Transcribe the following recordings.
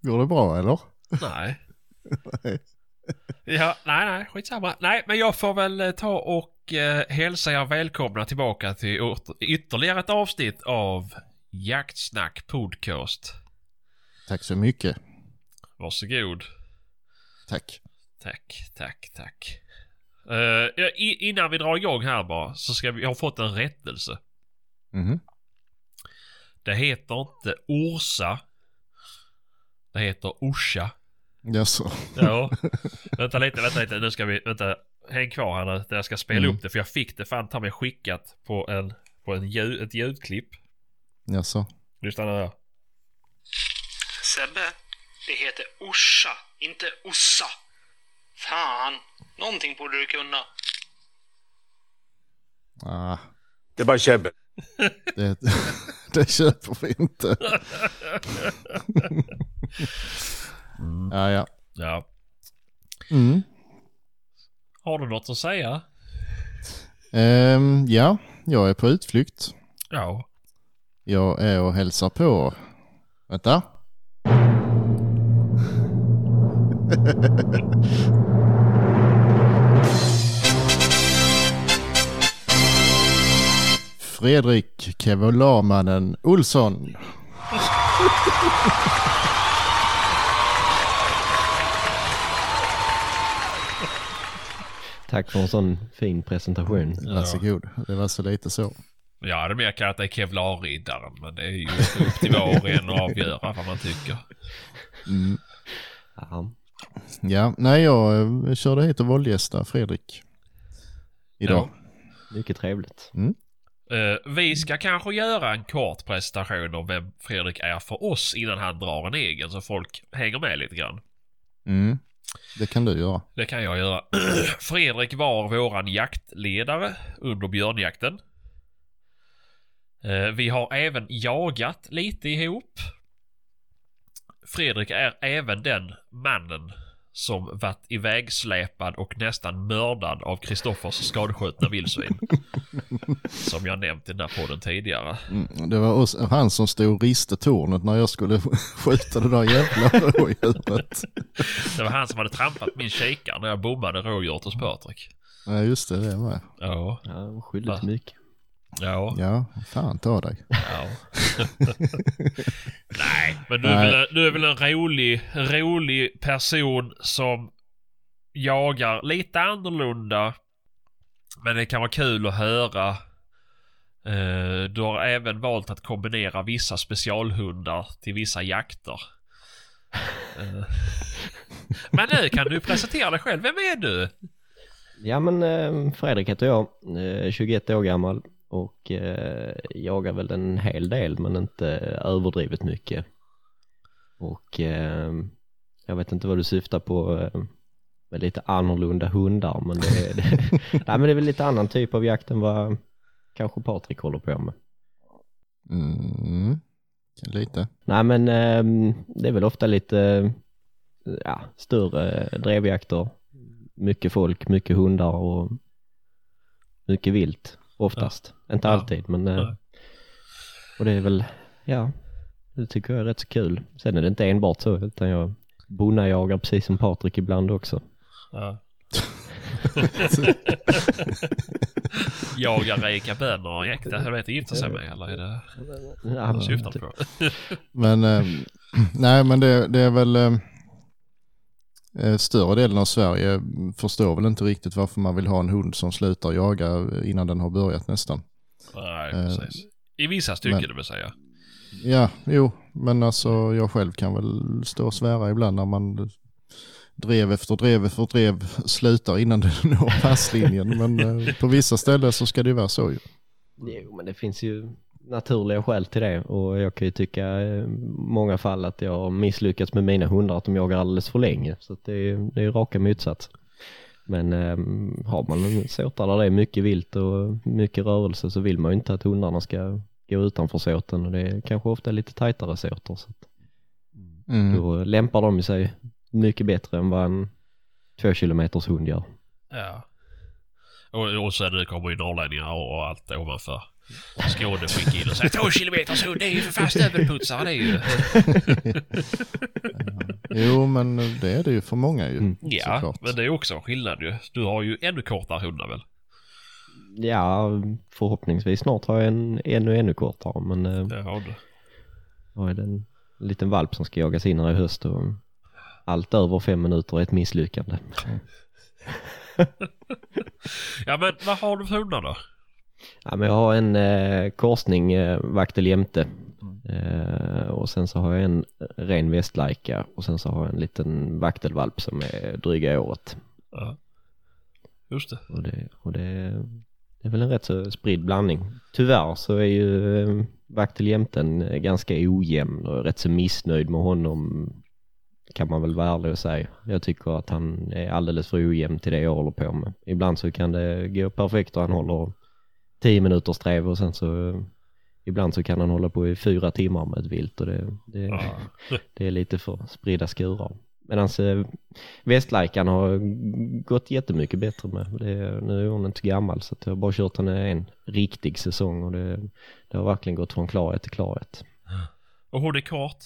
Går det bra eller? Nej. Nej. Ja, nej, nej, skitsamma. Nej, men jag får väl eh, ta och eh, hälsa er välkomna tillbaka till ytterligare ett avsnitt av Jaktsnack Podcast. Tack så mycket. Varsågod. Tack. Tack, tack, tack. I, innan vi drar igång här bara så ska vi, jag har fått en rättelse. Mhm. Det heter inte Orsa. Det heter Orsa. Jaså? Ja. vänta lite, vänta lite. Nu ska vi, vänta. Häng kvar här nu. Jag ska spela Mm. upp det för jag fick det fan ta mig skickat på en, på en ljud, ett ljudklipp. Jaså? Lyssna nu här. Sebbe, det heter Orsa, inte Ossa. Fan, någonting borde du kunna. Ah, Det är bara käbbel. det, det köper vi inte. ja, ja. Ja. Mm. Har du något att säga? Ehm, ja, jag är på utflykt. Ja. Jag är och hälsar på. Vänta. Fredrik Kevolamannen Olsson. Tack för en sån fin presentation. Varsågod. Det var så lite så. Jag hade mer kallat dig Kevlarriddaren men det är ju upp till var och en att avgöra vad man tycker. Mm. Ja. Ja, nej jag körde hit och våldgästa Fredrik. Idag. Mycket trevligt. Eh, vi ska kanske göra en kort presentation om vem Fredrik är för oss innan han drar en egen så folk hänger med lite grann. Mm. Det kan du göra. Det kan jag göra. Fredrik var våran jaktledare under björnjakten. Eh, Vi har även jagat lite ihop. Fredrik är även den mannen som varit ivägsläpad och nästan mördad av Kristoffers skadeskjutna vildsvin. Som jag nämnt i den här podden tidigare. Mm, det var oss, han som stod och riste tornet när jag skulle skjuta det där jävla rådjuret. Det var han som hade trampat min kikare när jag bommade rådjuret hos Patrik. Ja just det, det var Ja, Ja, skyldigt mycket. Ja. Ja, fan ta dig. Ja. Nej, men du är, Nej. väl, du är väl en rolig, rolig person som jagar lite annorlunda. Men det kan vara kul att höra. Eh, du har även valt att kombinera vissa specialhundar till vissa jakter. Eh, men nu kan du presentera dig själv. Vem är du? Ja men eh, Fredrik heter jag, eh, 21 år gammal och eh, jagar väl en hel del men inte överdrivet mycket. Och eh, jag vet inte vad du syftar på eh, med lite annorlunda hundar men det, det, nej, men det är väl lite annan typ av jakt än vad kanske Patrik håller på med. Mm. Lite. Nej men eh, det är väl ofta lite ja, större drevjakter. Mycket folk, mycket hundar och mycket vilt oftast. Inte Ja. alltid men eh, Nej. och det är väl, ja, det tycker jag är rätt så kul. Sen är det inte enbart så utan jag bonnajagar precis som Patrik ibland också. Ja. Jagar rika bönder och äkta, jag vet gifta sig med eller är det Ja, syftar på? Men, eh, nej men det, det är väl eh, större delen av Sverige förstår väl inte riktigt varför man vill ha en hund som slutar jaga innan den har börjat nästan. Nej, Eh, precis. I vissa stycken men- det vill säga. Ja, jo, men alltså jag själv kan väl stå och svära ibland när man drev efter drev efter drev slutar innan det når passlinjen. Men eh, på vissa ställen så ska det ju vara så ju. Jo, men det finns ju naturliga skäl till det och jag kan ju tycka i många fall att jag har misslyckats med mina hundar att de jagar alldeles för länge så att det är, det är raka motsats. Men ähm, har man en såta där det är mycket vilt och mycket rörelse så vill man ju inte att hundarna ska gå utanför såten och det är kanske ofta lite tajtare såter så att Mm. då lämpar de sig mycket bättre än vad en två kilometers hund gör. Ja. Och, och sen kommer ju norrlänningar och allt ovanför In och säga två kilometers hund, det är ju för fan stövelputsare det är ju. Jo, men det är det ju för många ju. Mm. Ja, såklart. men det är också en skillnad ju. Du har ju ännu kortare hundar väl? Ja, förhoppningsvis snart har jag en ännu, ännu kortare men eh, Det har du. jag har en liten valp som ska jagas in här i höst och allt över fem minuter är ett misslyckande. Ja men vad har du för hundar då? Ja, men jag har en eh, korsning eh, vaktel jämte eh, och sen så har jag en ren västlajka och sen så har jag en liten vaktelvalp som är dryga året. Ja. Just det. Och det, och det, det är väl en rätt så spridd blandning. Tyvärr så är ju eh, vaktel jämten eh, ganska ojämn och rätt så missnöjd med honom kan man väl vara ärlig och säga. Jag tycker att han är alldeles för ojämn till det jag håller på med. Ibland så kan det gå perfekt och han håller 10 minuters drev och sen så eh, ibland så kan han hålla på i fyra timmar med ett vilt och det, det, Ja. det är lite för spridda skurar. Medan eh, västlajkan har gått jättemycket bättre med. Det, nu är hon inte gammal så jag har bara kört henne en riktig säsong och det, det har verkligen gått från klarhet till klarhet. Och hon är kort?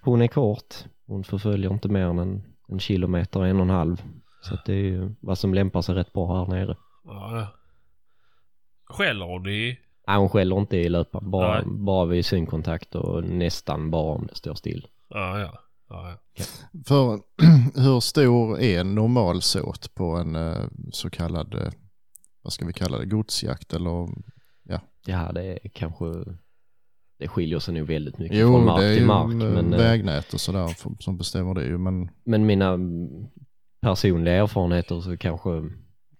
Hon är kort, hon förföljer inte mer än en, en kilometer, en och en halv. Så det är ju vad som lämpar sig rätt bra här nere. Ja. Skäller hon i... Nej, hon skäller inte i löpan, bara, Nej. bara vid synkontakt och nästan bara om det står still. Ja, ja. ja, ja. För hur stor är en normal såt på en eh, så kallad, eh, vad ska vi kalla det, godsjakt eller? Ja, det är kanske, det skiljer sig nog väldigt mycket Jo, från mark det är till ju mark. men, Men, eh, vägnät och sådär som bestämmer det ju, men men mina mm, personliga erfarenheter så kanske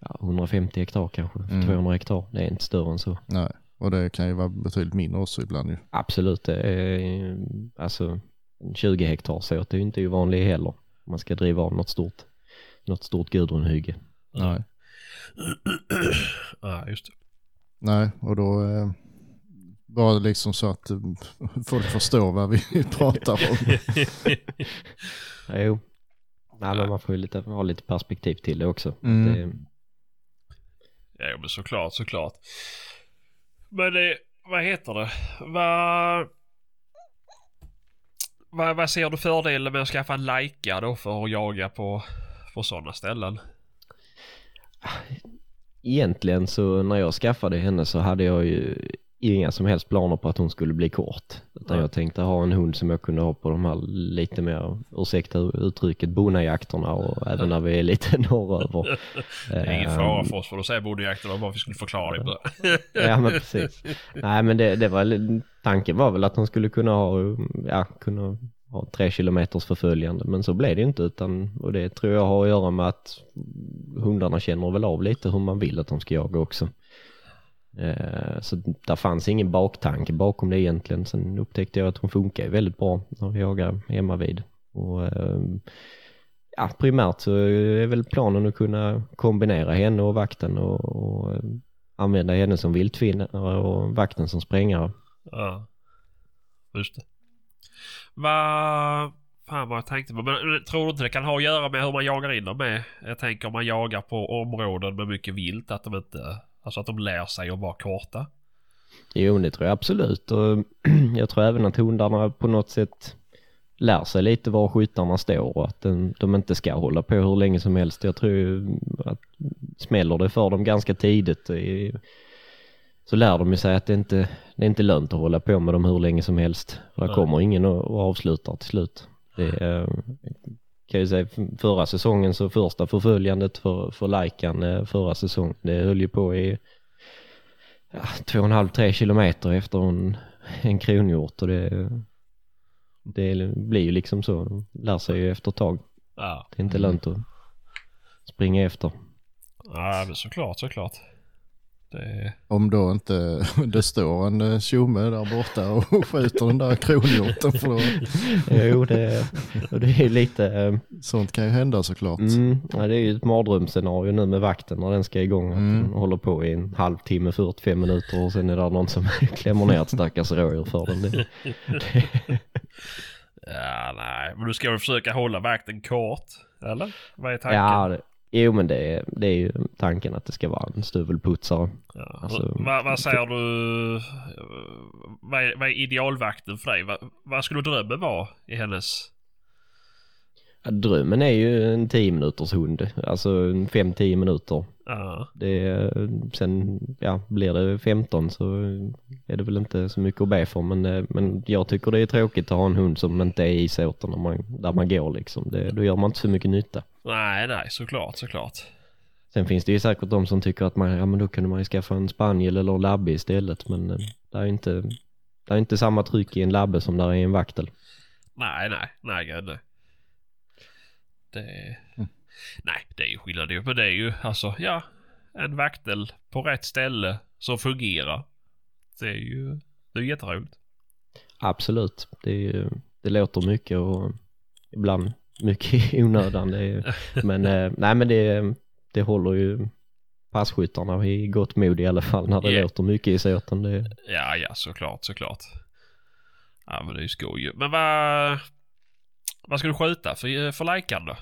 ja, 150 hektar kanske, Mm. 200 hektar. Det är inte större än så. nej. Och det kan ju vara betydligt mindre också ibland ju. Absolut, det är alltså en 20 hektar så det är ju inte ovanligt heller. Man ska driva av något stort, något stort Gudrunhygge. Nej. ja, just det. Nej, och då eh, var det liksom så att eh, folk förstår vad vi pratar om. Jo, Nej, men man får ju lite, ha lite perspektiv till det också. Mm. Det, Ja, men såklart, såklart. Men det, vad heter det? Vad... Vad, vad ser du fördelen med att skaffa en Leica då för att jaga på, på sådana ställen? egentligen så när jag skaffade henne så hade jag ju inga som helst planer på att hon skulle bli kort. Utan Nej. jag tänkte ha en hund som jag kunde ha på de här lite mer, ursäkta uttrycket, bonajakterna och även när vi är lite norröver. Det är ingen Ehm, fara för oss för då säger bondejakten bara vi skulle förklara det. Ja men precis. Nej men det, det var, tanken var väl att hon skulle kunna ha, ja, kunna ha tre kilometers förföljande men så blev det inte utan, och det tror jag har att göra med att hundarna känner väl av lite hur man vill att de ska jaga också. Eh, så där fanns ingen baktanke bakom det egentligen. Sen upptäckte jag att hon funkar ju väldigt bra när vi jagar hemma vid. Och, ehm, ja, primärt så är väl planen att kunna kombinera henne och vakten och, och ehm, använda henne som viltfinnare och vakten som sprängare. Ja. Just det. Vad... Fan vad jag tänkte på. Men eh, tror du inte det kan ha att göra med hur man jagar in dem med? Jag tänker om man jagar på områden med mycket vilt att de inte... Alltså att de lär sig att vara korta. Jo, det tror jag absolut och jag tror även att hundarna på något sätt lär sig lite var skyttarna står och att de, de inte ska hålla på hur länge som helst. Jag tror att smäller det för dem ganska tidigt så lär de ju sig att det inte det är inte lönt att hålla på med dem hur länge som helst. För det kommer ingen och, och avslutar till slut. Det är, kan jag säga förra säsongen så första förföljandet för, för Laikan eh, förra säsongen det höll ju på i ja, två och en halv, tre kilometer efter en, en kronhjort och det, det blir ju liksom så. De lär sig ju efter ett tag. Ja. Det är inte lönt att springa efter. Ja men såklart, såklart. Det... Om då inte det står en eh, tjomme där borta och skjuter den där kronhjorten för då, Jo, det, det är lite, eh, sånt kan ju hända såklart. mm, ja, det är ju ett mardrömsscenario nu med vakten när den ska igång. Att Mm. den håller på i en halvtimme, 45 minuter och sen är det någon som klämmer ner ett stackars rådjur för den. Det, Ja nej, men du ska väl försöka hålla vakten kort? Eller? Vad är tanken? Ja, det, Jo men det är, det är ju tanken att det ska vara en stuvelputsare. Ja. Alltså- vad, vad säger du? Vad är, vad är idealvakten för dig? Vad, vad skulle drömmen vara i hennes? Ja, drömmen är ju en 10 minuters hund, alltså 5-10 minuter. Ja. Det sen, ja, blir det 15 så är det väl inte så mycket att be för men, eh, men jag tycker det är tråkigt att ha en hund som inte är i såten när man, där man går liksom. Det, då gör man inte så mycket nytta. Nej, nej, såklart, såklart. Sen finns det ju säkert de som tycker att man, ja men då kunde man ju skaffa en spaniel eller en labbe istället men eh, det är inte, det är inte samma tryck i en labbe som där är i en vaktel. Nej, nej, nej, gud nej. Det... Nej, det är ju skillnad ju. Men det är ju alltså, ja. En vaktel på rätt ställe som fungerar. Det är ju, det är jätteroligt. Absolut, det, är, ju- det låter mycket och ibland mycket i onödan. Det är, men eh, nej men det, det håller ju passkyttarna i gott mod i alla fall när det Ja. låter mycket i såten. Det, Ja, ja, såklart, såklart. Ja, men det är ju skoj. Men vad... Vad ska du skjuta för, för lajkan då?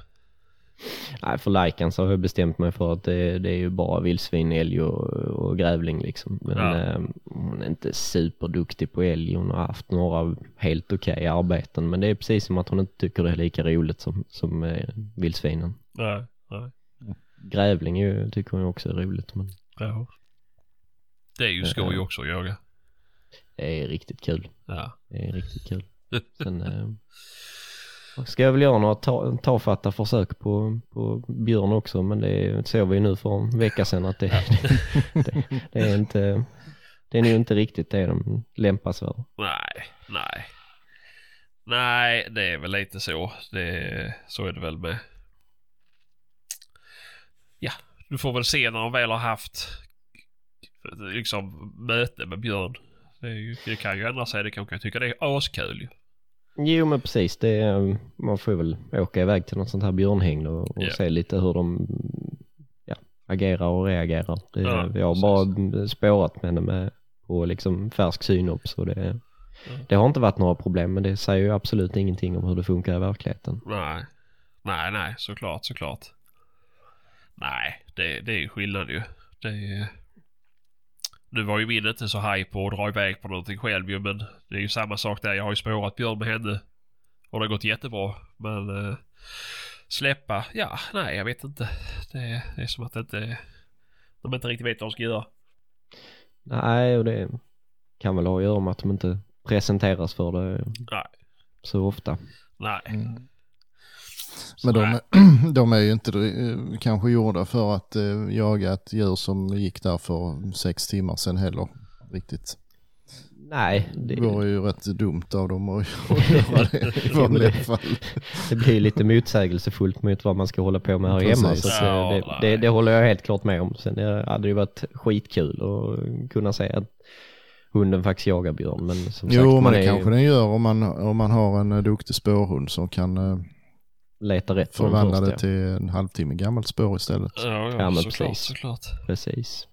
Nej, för Laikan så har jag bestämt mig för att det, det är ju bara vildsvin, älg och, och grävling liksom. Men Ja. eh, hon är inte superduktig på älg. Hon har haft några helt okej arbeten men det är precis som att hon inte tycker det är lika roligt som, som eh, vildsvinen. Nej, nej. Grävling ju, tycker hon också är roligt men Ja. Det är ju skoj också att jaga. det är riktigt kul. Ja. Det är riktigt kul. Sen eh, ska jag väl göra några ta, tafatta försök på, på björn också men det såg vi nu för en vecka sedan att det, det, det är inte det är nog inte riktigt det de lämpas för. Nej, nej. Nej, det är väl lite så. Det, så är det väl med. Ja, du får väl se när de väl har haft liksom möte med Björn. Det, ju, det kan ju ändra sig. Det kan jag tycka det är askul ju. Jo men precis, det är, man får väl åka iväg till något sånt här björnhägn och, och Ja. se lite hur de ja, agerar och reagerar. Det, Ja, jag har bara spårat med henne på liksom färsk synops och det, Ja. det har inte varit några problem men det säger ju absolut ingenting om hur det funkar i verkligheten. Nej. Nej, nej, såklart, såklart. Nej, det, det är ju skillnad ju. Det är... Nu var ju min inte så haj på att dra iväg på någonting själv ju men det är ju samma sak där. Jag har ju spårat Björn med henne. Och det har gått jättebra. Men eh, släppa, ja, nej jag vet inte. Det, det är som att det inte, de inte riktigt vet vad de ska göra. Nej och det kan väl ha att göra med att de inte presenteras för det Nej. så ofta. Nej. Men de, de är ju inte eh, kanske gjorda för att eh, jaga ett djur som gick där för sex timmar sedan heller. Riktigt. Nej, det, Det vore ju rätt dumt av dem att göra det i vanliga fall. det blir lite motsägelsefullt mot vad man ska hålla på med här hemma. Precis. Så att, eh, Ja, det, det, det håller jag helt klart med om. Sen eh, hade det ju varit skitkul att kunna säga att hunden faktiskt jagar björn. Men som Jo, sagt, men man det kanske den gör om man, om man har en duktig spårhund som kan letar rätt förvandla det till en halvtimme gammalt spår istället. Ja, ja, Ja, men såklart, precis. såklart. Precis.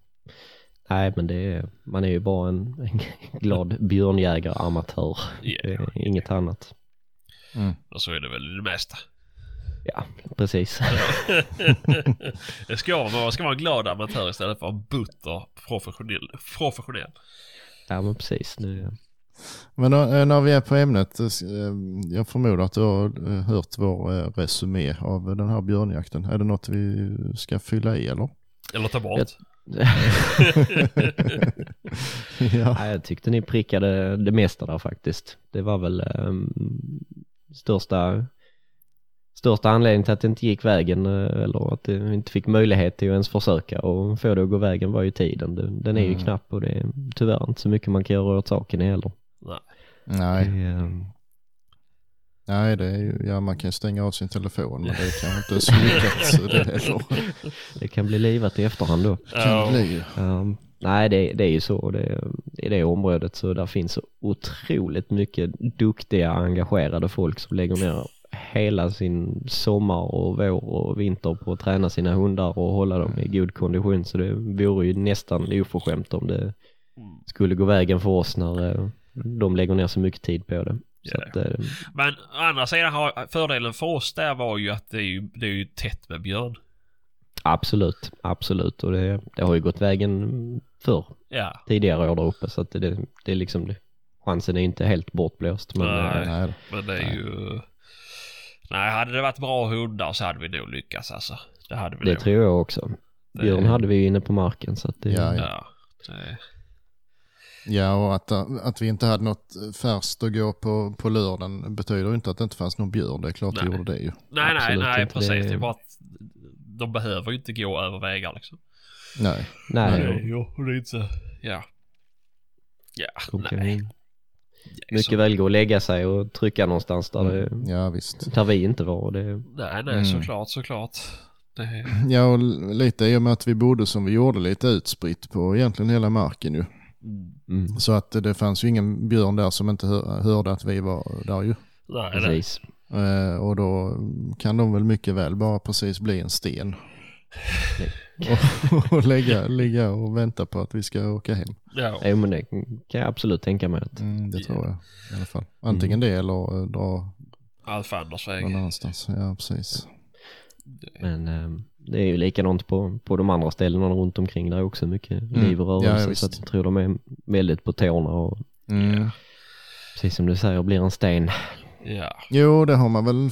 Nej, men det är, man är ju bara en, en glad björnjägare-amatör. Är inget annat. och så är det väl det mesta. Ja, precis. det ska vara, ska vara en glad amatör istället för en butter professionell. professionell. Ja, men precis. Det, Men eh, när vi är på ämnet, eh, jag förmodar att du har eh, hört vår eh, resumé av den här björnjakten. Är det något vi ska fylla i eller? Eller ta bort. ja. Ja, jag tyckte ni prickade det mesta där faktiskt. Det var väl um, största, största anledningen till att det inte gick vägen eh, eller att det inte fick möjlighet till att ens försöka och få det att gå vägen var ju tiden. Den, den är ju Mm. knapp och det är tyvärr inte så mycket man kan göra åt saken heller. Nej, Det, ehm, nej det är ju, ja man kan stänga av sin telefon men det kan inte så lyckat det heller. det kan bli livat i efterhand då. Kan det bli ju. Ehm, nej, det, det är ju så. Det, I det området så där finns så otroligt mycket duktiga, engagerade folk som lägger ner hela sin sommar och vår och vinter på att träna sina hundar och hålla dem i god kondition. Så det vore ju nästan oförskämt om det skulle gå vägen för oss när eh, de lägger ner så mycket tid på det. Så Ja. att, eh, Men å andra sidan har fördelen för oss där var ju att det är ju, det är ju tätt med björn. Absolut, absolut. Och det, det har ju gått vägen för Ja. tidigare år där uppe så att det, det är liksom, det, chansen är inte helt bortblåst. Men Nej. eh, Nej, Men det är ju... Nej, hade det varit bra hundar så hade vi nog lyckats alltså. Det hade vi det nog. tror jag också. Björn hade vi ju inne på marken så att det, Ja, Ja. Det... ja, och att, att vi inte hade något färskt att gå på, på lördagen betyder inte att det inte fanns någon björn. Det är klart det Nej. gjorde det ju. Nej, nej, Absolut nej, inte. precis. Det... Det- är bara att de behöver ju inte gå över vägar liksom. Nej. nej, jo, det är inte... Ja. Ja, nej. Det mycket så- väl gå och lägga sig och trycka någonstans där, det, Ja, visst. där vi inte var. Och det, Nej, nej, Mm. såklart, såklart. Det... Ja, och lite i och med att vi bodde som vi gjorde lite utspritt på egentligen hela marken ju. Mm. Mm, Så att det fanns ju ingen björn där som inte hör, hörde att vi var där ju. Nej, nej. precis. Eh, och då kan de väl mycket väl bara precis bli en sten. och och lägga, ligga och vänta på att vi ska åka hem. Ja. Jo men det kan jag absolut tänka mig att Mm, det tror jag i alla fall. Antingen det eller eh, dra Alf Anders väg. någon annanstans. Ja, precis. Men eh, det är ju likadant på, på de andra ställena runt omkring. Där är också mycket liv och Ja, ja, rörelse. visst. så att jag tror de är väldigt på tårna och Mm. precis som du säger blir en sten. Ja. Jo, det har man väl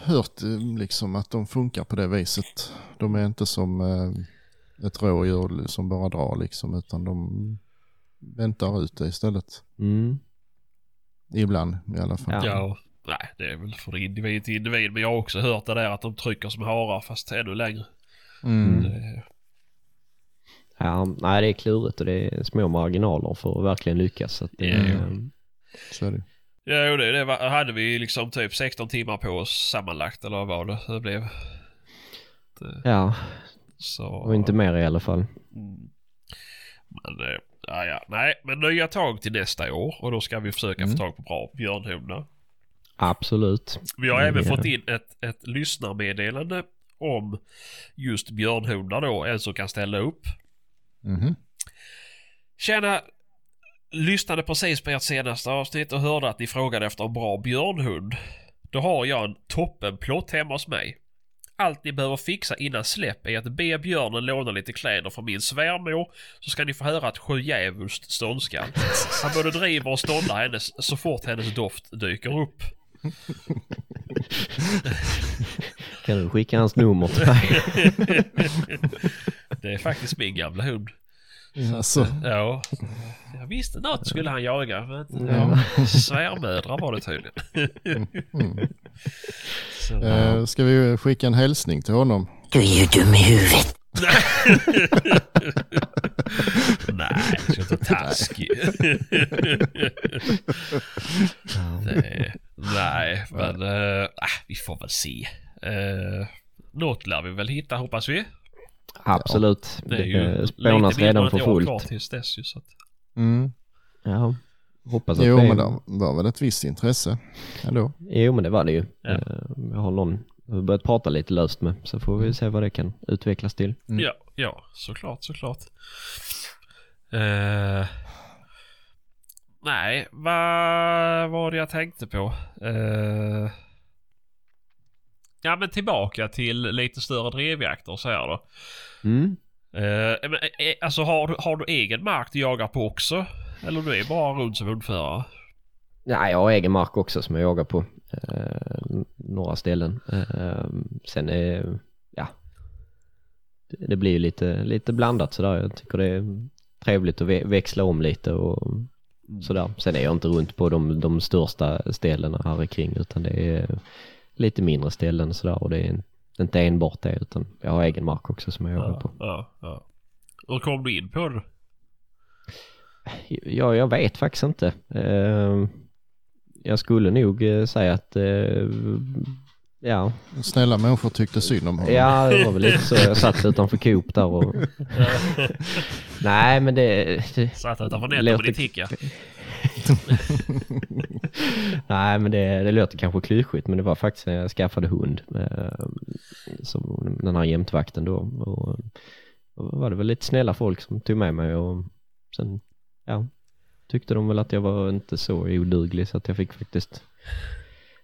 hört eh, liksom att de funkar på det viset. De är inte som eh, ett rådjur som bara drar liksom utan de väntar ut det istället. Mm. Ibland i alla fall. Ja. Nej, det är väl från individ till individ. Men jag har också hört det där att de trycker som harar fast ännu längre. Mm. Det... Ja, nej det är klurigt och det är små marginaler för att verkligen lyckas. Så att det, Ja. eh, Så är det. Ja, jo, det, det var, hade vi liksom typ 16 timmar på oss sammanlagt eller vad var det det blev. Det, ja, så... och inte mer i alla fall. Mm. Men, eh, ja, ja, nej, men nya tag till nästa år och då ska vi försöka Mm. få tag på bra björnhundar. Absolut. Vi har även fått in ett, ett lyssnarmeddelande om just björnhundar då, en som kan ställa upp. Mhm. Tjena! Lyssnade precis på ert senaste avsnitt och hörde att ni frågade efter en bra björnhund. Då har jag en toppenplott hemma hos mig. Allt ni behöver fixa innan släpp är att be björnen låna lite kläder från min svärmor så ska ni få höra ett sjujävulskt ståndskall. Han både driver och ståndar hennes så fort hennes doft dyker upp. Kan du skicka hans nummer till mig? Det är faktiskt min gamla hund. Alltså, Ja. Jag visste något skulle han jaga men Ja. ja. svärmödrar var det tydligen. mm. Så, eh, ska vi skicka en hälsning till honom? Du är ju dum i huvudet. Nej, jag ska inte vara taskig. Nej, men äh, vi får väl se. Uh, något lär vi väl hitta hoppas vi. Absolut. Det är ju spånas redan för år kvar fullt. tills dess ju så att, Mm. Ja, hoppas att Jo, det men det var väl ett visst intresse ändå. Jo men det var det ju. Ja. Eh, Jag har någon har börjat prata lite löst med så får vi se vad det kan utvecklas till. Mm. Ja, ja, såklart, såklart. Eh, nej, vad var det jag tänkte på? Eh, ja, men tillbaka till lite större drevjakter så här då. Mm. Eh, men, alltså har du, har du egen mark du jagar på också? Eller du är bara runt som hundförare? Ja, jag har egen mark också som jag jagar på. Eh, några ställen. Eh, sen är, ja. Det, blir ju lite, lite blandat sådär. Jag tycker det är trevligt att vä- växla om lite och sådär. Sen är jag inte runt på de, de största ställena här kring utan det är lite mindre ställen sådär och det är inte enbart det utan jag har egen mark också som jag jagar Ja, på. ja, ja. Hur kom du in på det? Ja, jag vet faktiskt inte. Eh, jag skulle nog eh, säga att, eh, ja, Snälla människor tyckte synd om honom. ja det var väl lite så. Jag satt utanför Coop där och... Nej, men det... Satt utanför nätet Låter- med din ticka? nej, men det, det låter kanske klyschigt, men det var faktiskt när jag skaffade hund. Eh, som den här jämtvakten då. Och, och var det väl lite snälla folk som tog med mig och sen, ja, tyckte de väl att jag var inte så oduglig så att jag fick faktiskt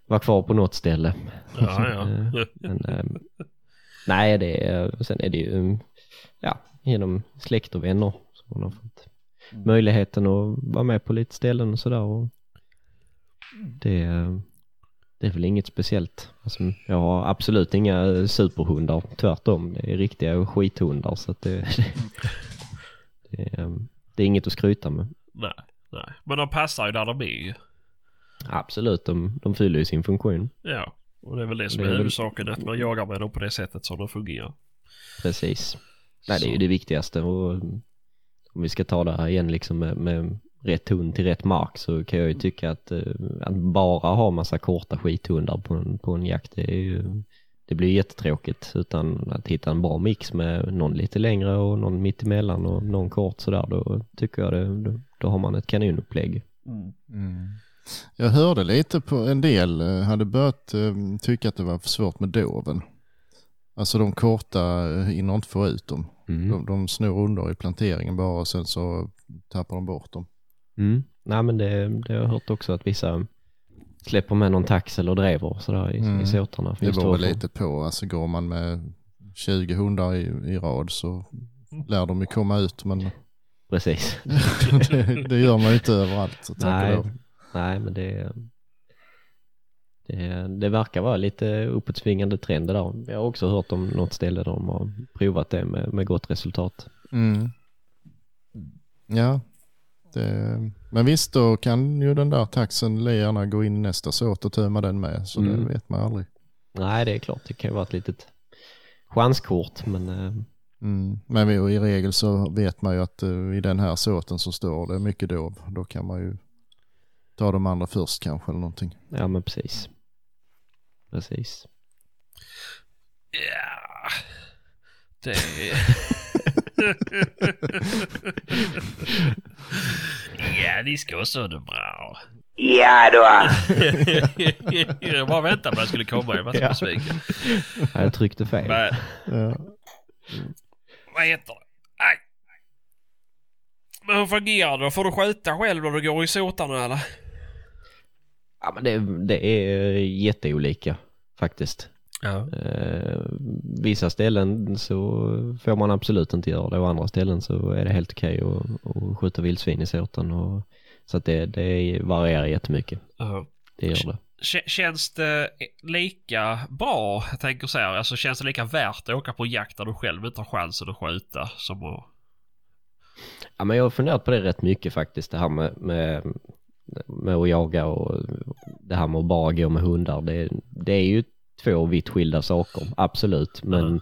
vara kvar på något ställe. Ja, ja. Men, eh, nej, det är, sen är det ju, ja, genom släkt och vänner som man har fått möjligheten att vara med på lite ställen och sådär. Det, det är väl inget speciellt. Alltså, jag har absolut inga superhundar, tvärtom. Det är riktiga skithundar så att det, det, är, det är inget att skryta med. Nej, nej. Men de passar ju där de är ju. Absolut, de, de fyller ju sin funktion. Ja, och det är väl det som Det är är väl- huvudsaken. Att man jagar med dem på det sättet som de fungerar. Precis. Nej, det är ju Så. det viktigaste och om vi ska ta det här igen liksom med, med rätt hund till rätt mark så kan jag ju tycka att, eh, att bara ha massa korta skithundar på en, på en jakt det är ju det blir jättetråkigt utan att hitta en bra mix med någon lite längre och någon mittemellan och någon kort sådär då tycker jag det, då, då har man ett kanonupplägg. Jag hörde lite på en del, eh, hade börjat eh, tycka att det var för svårt med doven. Alltså de korta eh, hinner inte få ut dem. De, de snor under i planteringen bara och sen så tappar de bort dem. Mm. Nej men det, det har jag hört också att vissa släpper med någon tax eller drever sådär i, Mm. i såtarna. Det beror väl lite på, alltså går man med 20 hundar i, i rad så lär de ju komma ut men Precis. det, det gör man ju inte överallt. Så Nej, nej men det, det, det verkar vara lite uppåtsvingande trend det där. Jag har också hört om något ställe där de har provat det med, med gott resultat. Mm. Ja, det, men visst då kan ju den där taxen gärna gå in i nästa såt och tömma den med så Mm. det vet man aldrig. Nej det är klart, det kan ju vara ett litet chanskort men eh, Mm. Men vi, i regel så vet man ju att eh, i den här såten så står det mycket dov. Då kan man ju ta de andra först kanske eller någonting. ja men precis. Precis. Ja, det är... ja, ni ska också det bra. Ja då. jag bara väntade på att jag skulle komma. Jag var så besviken. Ja, Jag tryckte fel. Men, Ja. vad heter det? Nej. Men hur fungerar det? Får du skjuta själv när du går i sotarna eller? Ja men det, det är jätteolika faktiskt. Ja. Eh, vissa ställen så får man absolut inte göra det och andra ställen så är det helt okej att, att skjuta vildsvin i såten. Och, så att det, det varierar jättemycket. ja. Det gör det. Känns det lika bra, jag tänker så här, alltså känns det lika värt att åka på jakt där du själv inte har chansen att skjuta som att... Ja, men jag har funderat på det rätt mycket faktiskt, det här med, med, med att jaga och det här med att bara gå med hundar. Det, det är ju två vitt skilda saker, absolut. Men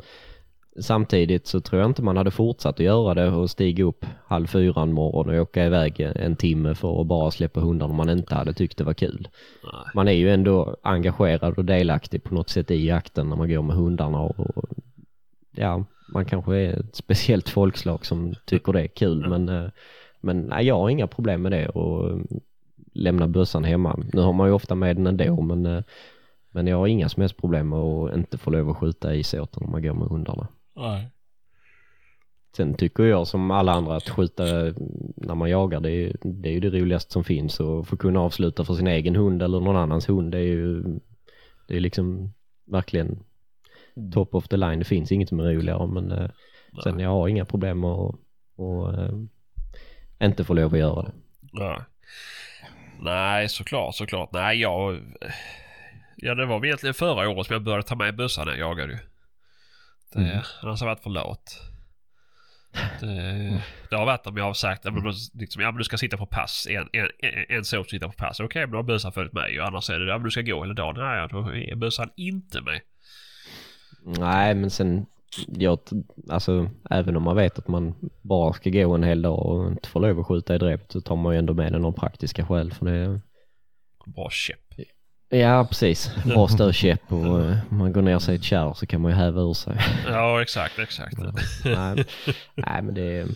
samtidigt så tror jag inte man hade fortsatt att göra det och stiga upp halv fyra en morgon och åka iväg en timme för att bara släppa hundarna om man inte hade tyckt det var kul. Nej. Man är ju ändå engagerad och delaktig på något sätt i jakten när man går med hundarna och ja, man kanske är ett speciellt folkslag som tycker det är kul men, eh, men nej, jag har inga problem med det och eh, lämna bössan hemma. Nu har man ju ofta med den ändå men, eh, men jag har inga som helst problem med att inte få lov att skjuta i såten när man går med hundarna. Nej. Sen tycker jag som alla andra att skjuta när man jagar det är, det är ju det roligaste som finns och få kunna avsluta för sin egen hund eller någon annans hund det är ju det är liksom verkligen top of the line. Det finns inget som är roligare men eh, sen jag har inga problem att och, eh, inte få lov att göra det. Nej. Nej, såklart, såklart. Nej, jag... Ja, det var egentligen förra året som jag började ta med bössan när jag jagade ju. Det, Mm. Annars har jag varit för lat. Det, det har varit om jag har sagt att liksom, ja, men du ska sitta på pass. En, en, en, en såg sitta på pass. Okej, men då har bössan följt med. ju. Annars är det ja, men du ska gå hela dagen. Nej, då är bössan inte med. Nej men sen jag, alltså även om man vet att man bara ska gå en hel dag och inte får lov att skjuta i drevet så tar man ju ändå med den av praktiska skäl för det Bra käpp. Ja precis, bra stödkäpp och eh, om man går ner sig i ett kärr så kan man ju häva ur sig. Ja, exakt, exakt. nej, nej men det,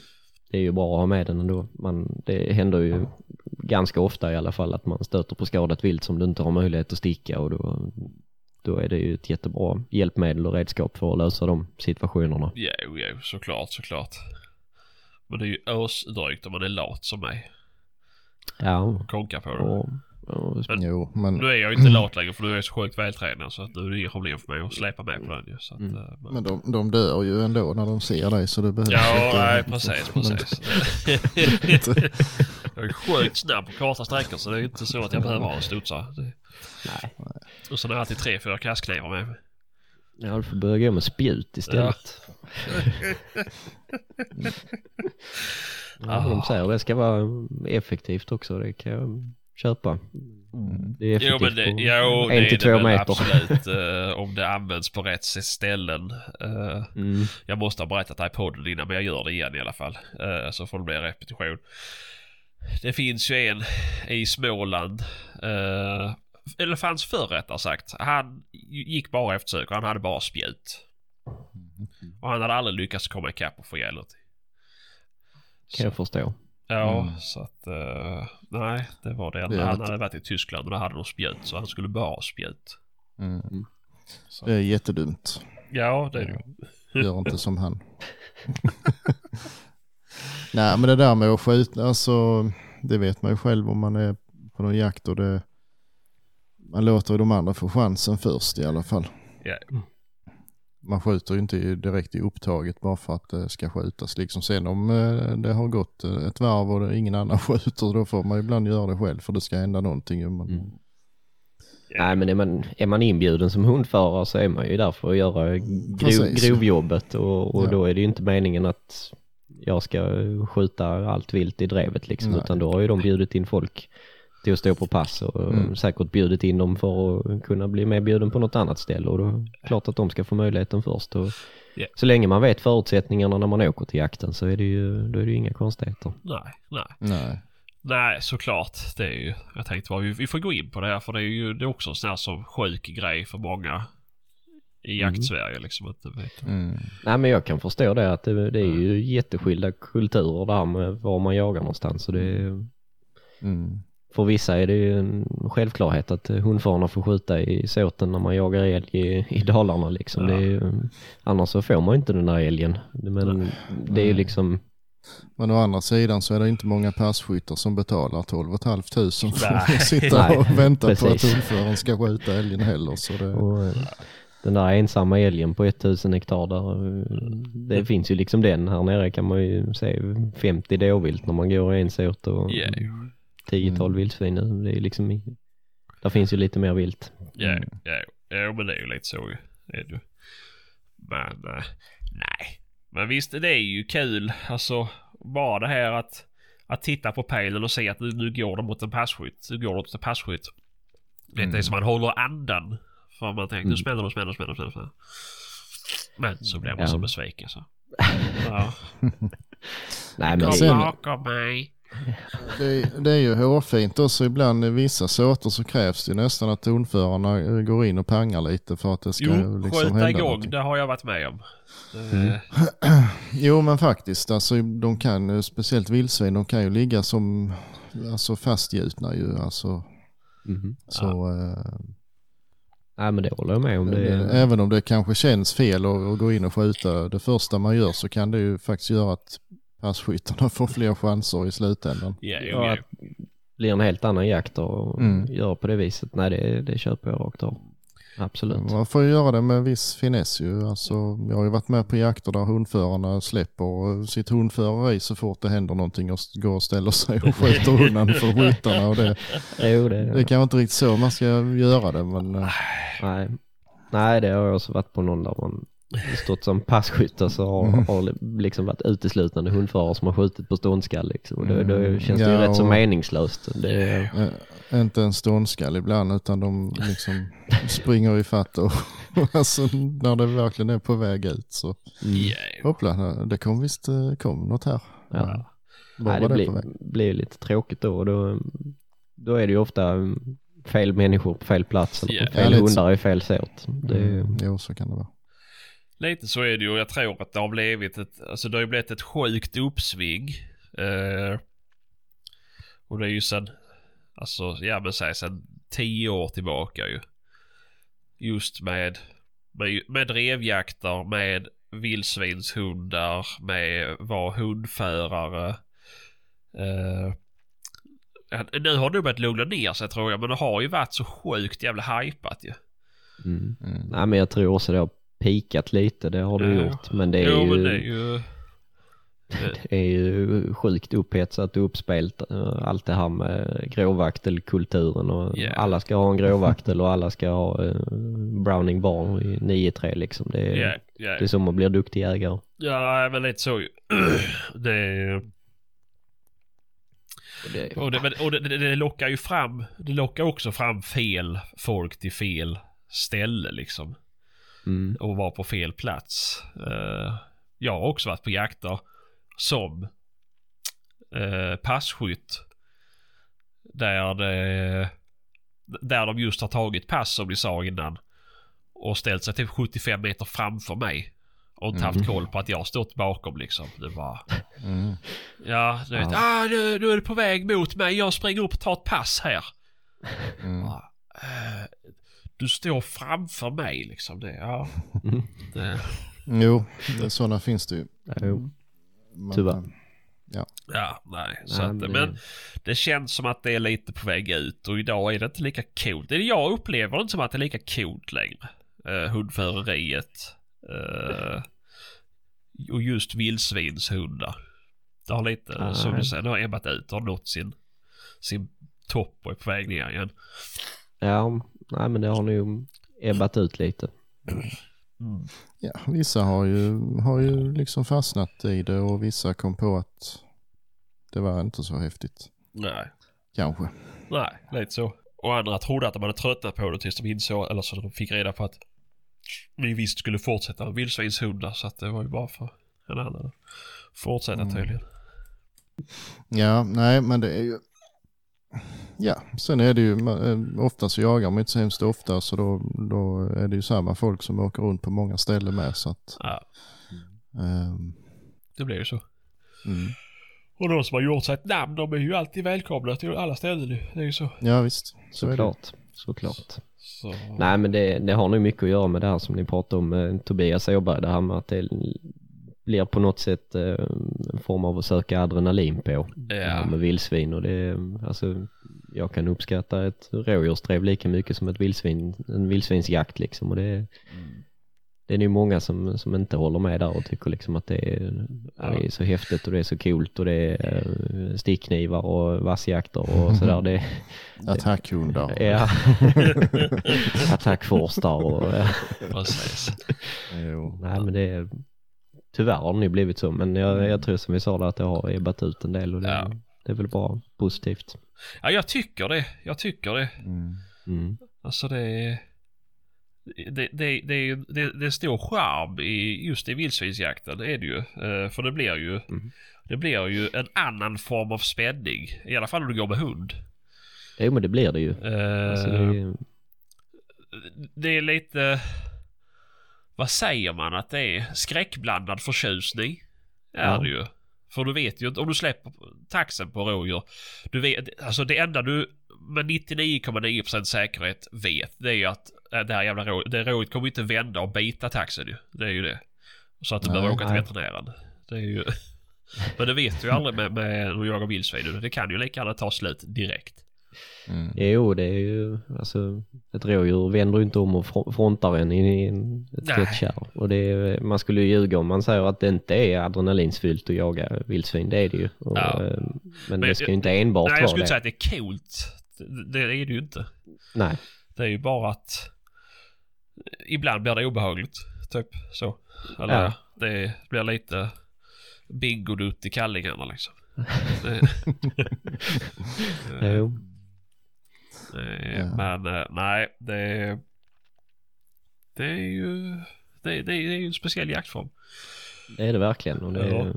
det är ju bra att ha med den ändå. Man, det händer ju ganska ofta i alla fall att man stöter på skadat vilt som du inte har möjlighet att sticka och då, då är det ju ett jättebra hjälpmedel och redskap för att lösa de situationerna. Jo, jo, såklart, såklart. Men det är ju ösdrygt om man är lat som mig. Ja, Konka på det. och Och, Jo, men, Nu är jag inte lat längre för nu är jag så sjukt vältränad så att nu är det inga problem för mig att släpa med på den ju. Så att, Mm. eh, men- men de, de dör ju ändå när de ser dig så det behövs Ja, inte- nej precis, precis. jag är sjukt snabb på korta sträckor så det är inte så att jag behöver ha. Det- nej. Och sen har jag alltid tre, fyra kastknivar med mig. Ja, du får börja gå med spjut istället. Ja, de säger det ska vara effektivt också. Det kan jag köpa. Det är Jo men det, jo, det en är till det två meter. absolut. eh, om det används på rätt ställen. Eh, Mm. jag måste ha berättat det här i podden innan men jag gör det igen i alla fall. Eh, så får det bli repetition. Det finns ju en i Småland. eller fanns förr rättare sagt. Han gick bara efter sök och han hade bara spjut. Och han hade aldrig lyckats komma ikapp och få ihjäl. Kan jag förstå. Ja, Mm. så att... nej, det var det Det Han hade varit i Tyskland och där hade de spjut så han skulle bara ha spjut. Mm. Så. Det är jättedumt. Ja, det är det ju. Gör inte som han. Nej, men det där med att skjuta, alltså det vet man ju själv om man är på någon jakt och det man låter de andra få chansen först i alla fall. Ja. Man skjuter ju inte direkt i upptaget bara för att det ska skjutas. Liksom sen om eh, det har gått eh, ett varv och det- ingen annan skjuter då får man ibland göra det själv för det ska hända någonting. Men, Mm. Nej men är man, är man inbjuden som hundförare så är man ju där för att göra grov, grovjobbet och, och Ja. då är det ju inte meningen att jag ska skjuta allt vilt i drevet liksom Nej. utan då har ju de bjudit in folk till att stå på pass och Mm. säkert bjudit in dem för att kunna bli medbjuden på något annat ställe och då är det klart att de ska få möjligheten först. Och Ja. Så länge man vet förutsättningarna när man åker till jakten så är det ju, då är det ju inga konstigheter. Nej, nej. nej. Nej, såklart. Det är ju... Jag tänkte bara vi, vi får gå in på det här för det är ju det är också en sån här som sjuk grej för många i jakt-Sverige liksom. Inte vet. Mm. Nej men jag kan förstå det att det, det är ju jätteskilda kulturer där med var man jagar någonstans. Så det är, Mm. För vissa är det ju en självklarhet att hundförarna får skjuta i såten när man jagar älg i, i Dalarna liksom. Ja. Det är ju, annars så får man ju inte den där älgen. Men det är ju liksom, Men å andra sidan så är det inte många passkyttar som betalar 12 500 för Nej. att sitta Nej, och vänta på att hundföraren ska skjuta älgen heller. Så det, och, eh, den där ensamma älgen på 1000 hektar där, eh, det finns ju liksom den. Här nere kan man ju se 50 dåvilt när man går i en såt och Ja, 10-12 vildsvin nu. Det är liksom, där finns ju lite mer vilt. ja, Mm. ja, ja, men det är ju lite så. Det är det. Men, eh, nej. Men visst, det är ju kul. Alltså, bara det här att, att titta på pejlen och se att nu, nu går de mot en passkytt. Nu går de mot en passkytt. Vet, Det är Mm. som man håller andan. För man tänker, nu Mm. smäller de, smäller, smäller, smäller. smäller. Men så blir man Ja. så besviken så. Ja. Nej men Kom det, bakom mig. Det, det är ju hårfint också. Ibland i vissa såter så krävs det nästan att hundförarna eh, går in och pangar lite för att det ska Jo, liksom skjuta hända igång. någonting. Det har jag varit med om. Mm. Jo men faktiskt, alltså de kan ju, speciellt vildsvin, de kan ju ligga som alltså fastgjutna ju. Alltså, Mhm. så, eh, Nej men det håller jag med om. Det är, Även om det kanske känns fel att, att gå in och skjuta det första man gör så kan det ju faktiskt göra att passkyttarna får fler chanser i slutändan. Ja, ja, jo. att blir en helt annan jakt och Mm. gör på det viset. Nej det, det köper jag rakt av. Absolut. Man får ju göra det med viss finess ju. Alltså, jag har ju varit med på jakter där hundförarna släpper sitt hundförare i så fort det händer någonting och går och ställer sig och skjuter undan för skyttarna. Och det, Jo, det, det är kanske inte riktigt så man ska göra det men eh, nej. nej det har jag också varit på någon där man stått som passkytt och så har, Mm. har liksom varit uteslutande hundförare som har skjutit på ståndskall liksom. Och då, då Mm. känns det ju Ja, rätt så meningslöst. Det, eh, inte en ståndskall ibland utan de liksom springer i fatt och alltså, när det verkligen är på väg ut så Ja, jo. hoppla, det kom visst eh, kom något här. ja. Nej, det det blir, blir lite tråkigt då. och Då, då är det ju ofta mm, fel människor på fel plats eller Ja. fel hundar i fel sort. Det, är- Mm, jo så kan det vara. Lite så är det ju. Jag tror att det har blivit ett, alltså det har ju blivit ett sjukt uppsving. Eh, och det är ju sen, alltså ja men säg sen tio år tillbaka ju. Just med, med, med drevjakter, med vildsvinshundar, med var hundförare. Eh, Nu har det börjat lugna ner sig tror jag, men det har ju varit så sjukt jävla hypat ju. Mm. Mm. Nej men jag tror också det har pikat lite, det har du Ja. gjort. Men det är, jo, ju, men det är ju... det är ju sjukt upphetsat och uppspelt. eh, Allt det här med gråvaktelkulturen och Ja. alla ska ha en gråvaktel och alla ska ha eh, Browning bar i 9-3 liksom. Det är, Ja, ja. det är som att bli duktig jägare. Ja, men lite så ju. Det är... Det, Och, det, och det, det, det lockar ju fram, det lockar också fram fel folk till fel ställe liksom. Mm, Och vara på fel plats. Eh, jag har också varit på jakter som uh, passkytt. Där det, där de just har tagit pass som ni sa innan. Och ställt sig typ 75 meter framför mig. Och inte haft koll på att jag stått bakom liksom. Det var... Mm. Ja, du vet. Ja. Ah, nu, nu är du på väg mot mig. Jag springer upp och tar ett pass här. Mm. Ja, eh, du står framför mig liksom. Det, ja. Mm. Det, Jo, det- sådana finns det ju. jo, Men, Tyvärr. eh, ja, nej. Så Nej, att, men det- det känns som att det är lite på väg ut och idag är det inte lika coolt. Det- Jag upplever det inte som att det är lika coolt längre. Uh, hundföreriet. eh, och just vildsvinshundar. Det har lite, Ah. som du säger, det har ebbat ut och har nått sin, sin topp och är på väg ner igen. Ja, nej men det har nog ebbat ut lite. Mm. Ja, vissa har ju, har ju liksom fastnat i det och vissa kom på att det var inte så häftigt. Nej. Kanske. Nej, lite så. Och andra trodde att de hade tröttnat på det tills de insåg, eller så de fick reda på att vi visst skulle fortsätta med vildsvinshundar så att det var ju bara för en annan att fortsätta Mm. tydligen. Ja, nej men det är ju... Ja, sen är det ju, eh, ofta så jagar man inte så hemskt ofta så då, då är det ju samma folk som åker runt på många ställen med så att... Ja, ehm, det blev ju så. mm. Och de som har gjort sig ett namn, de är ju alltid välkomna till alla ställen nu. Det är ju så. Ja visst, så. Såklart, såklart. så. Nej men det, det har nog mycket att göra med det här som ni pratade om med Tobias Åberg, det här med att det blir på något sätt eh, en form av att söka adrenalin på. Ja. med vildsvin och det, alltså jag kan uppskatta ett rådjursdrev lika mycket som ett vildsvin, en vildsvinsjakt liksom och det det är nog många som, som inte håller med där och tycker liksom att det är, ja. det är så häftigt och det är så coolt och det är eh, stickknivar och vassjakter och sådär. Det, Attackhundar. Ja. Attackforstar och... ja. Precis. Jo. Nej men det är... Tyvärr har det nog blivit så men jag, jag tror som vi sa där att det har ebbat ut en del och det, Ja. det är väl bara positivt. Ja, jag tycker det. Jag tycker det. Mm. Mm. Alltså det är... Det, det, det, är ju- det, det är stor charm i just i vildsvinsjakten, det är det ju. Eh, för det blir ju... Mm. Det blir ju en annan form av spänning. I alla fall om du går med hund. Jo men det blir det ju. Eh, Alltså, det är, det är lite... Vad säger man att det är? Skräckblandad förtjusning. Är Ja. det ju. För du vet ju inte, om du släpper taxen på rådjur. Du vet, alltså det enda du med 99,9% säkerhet vet det är ju att äh, det här jävla rådjuret, det rådjuret kommer inte vända och bita taxen ju. Det är ju det. Så att du Nej, behöver åka till veterinären. Det är ju... Men det vet du ju aldrig med, med du jagar vildsvin. Det kan ju lika gärna ta slut direkt. Mm. jo det är ju, alltså ett rådjur vänder ju inte om och fro- frontar en i ett tätt kärr. Och det är, man skulle ju ljuga om man säger att det inte är adrenalinsfyllt att jaga vildsvin, det är det ju. Och, Ja. eh, Men, Men det ska ju inte enbart Nej, jag vara skulle det. inte säga att det är coolt. Det, det är det ju inte. Nej. Det är ju bara att ibland blir det obehagligt. Typ så. Eller Ja. det blir lite bingodutt i kallingarna liksom. Det, Jo. Ja. Men eh, nej, det, det är ju det, det, är ju en speciell jaktform. Det är det verkligen. Och det är.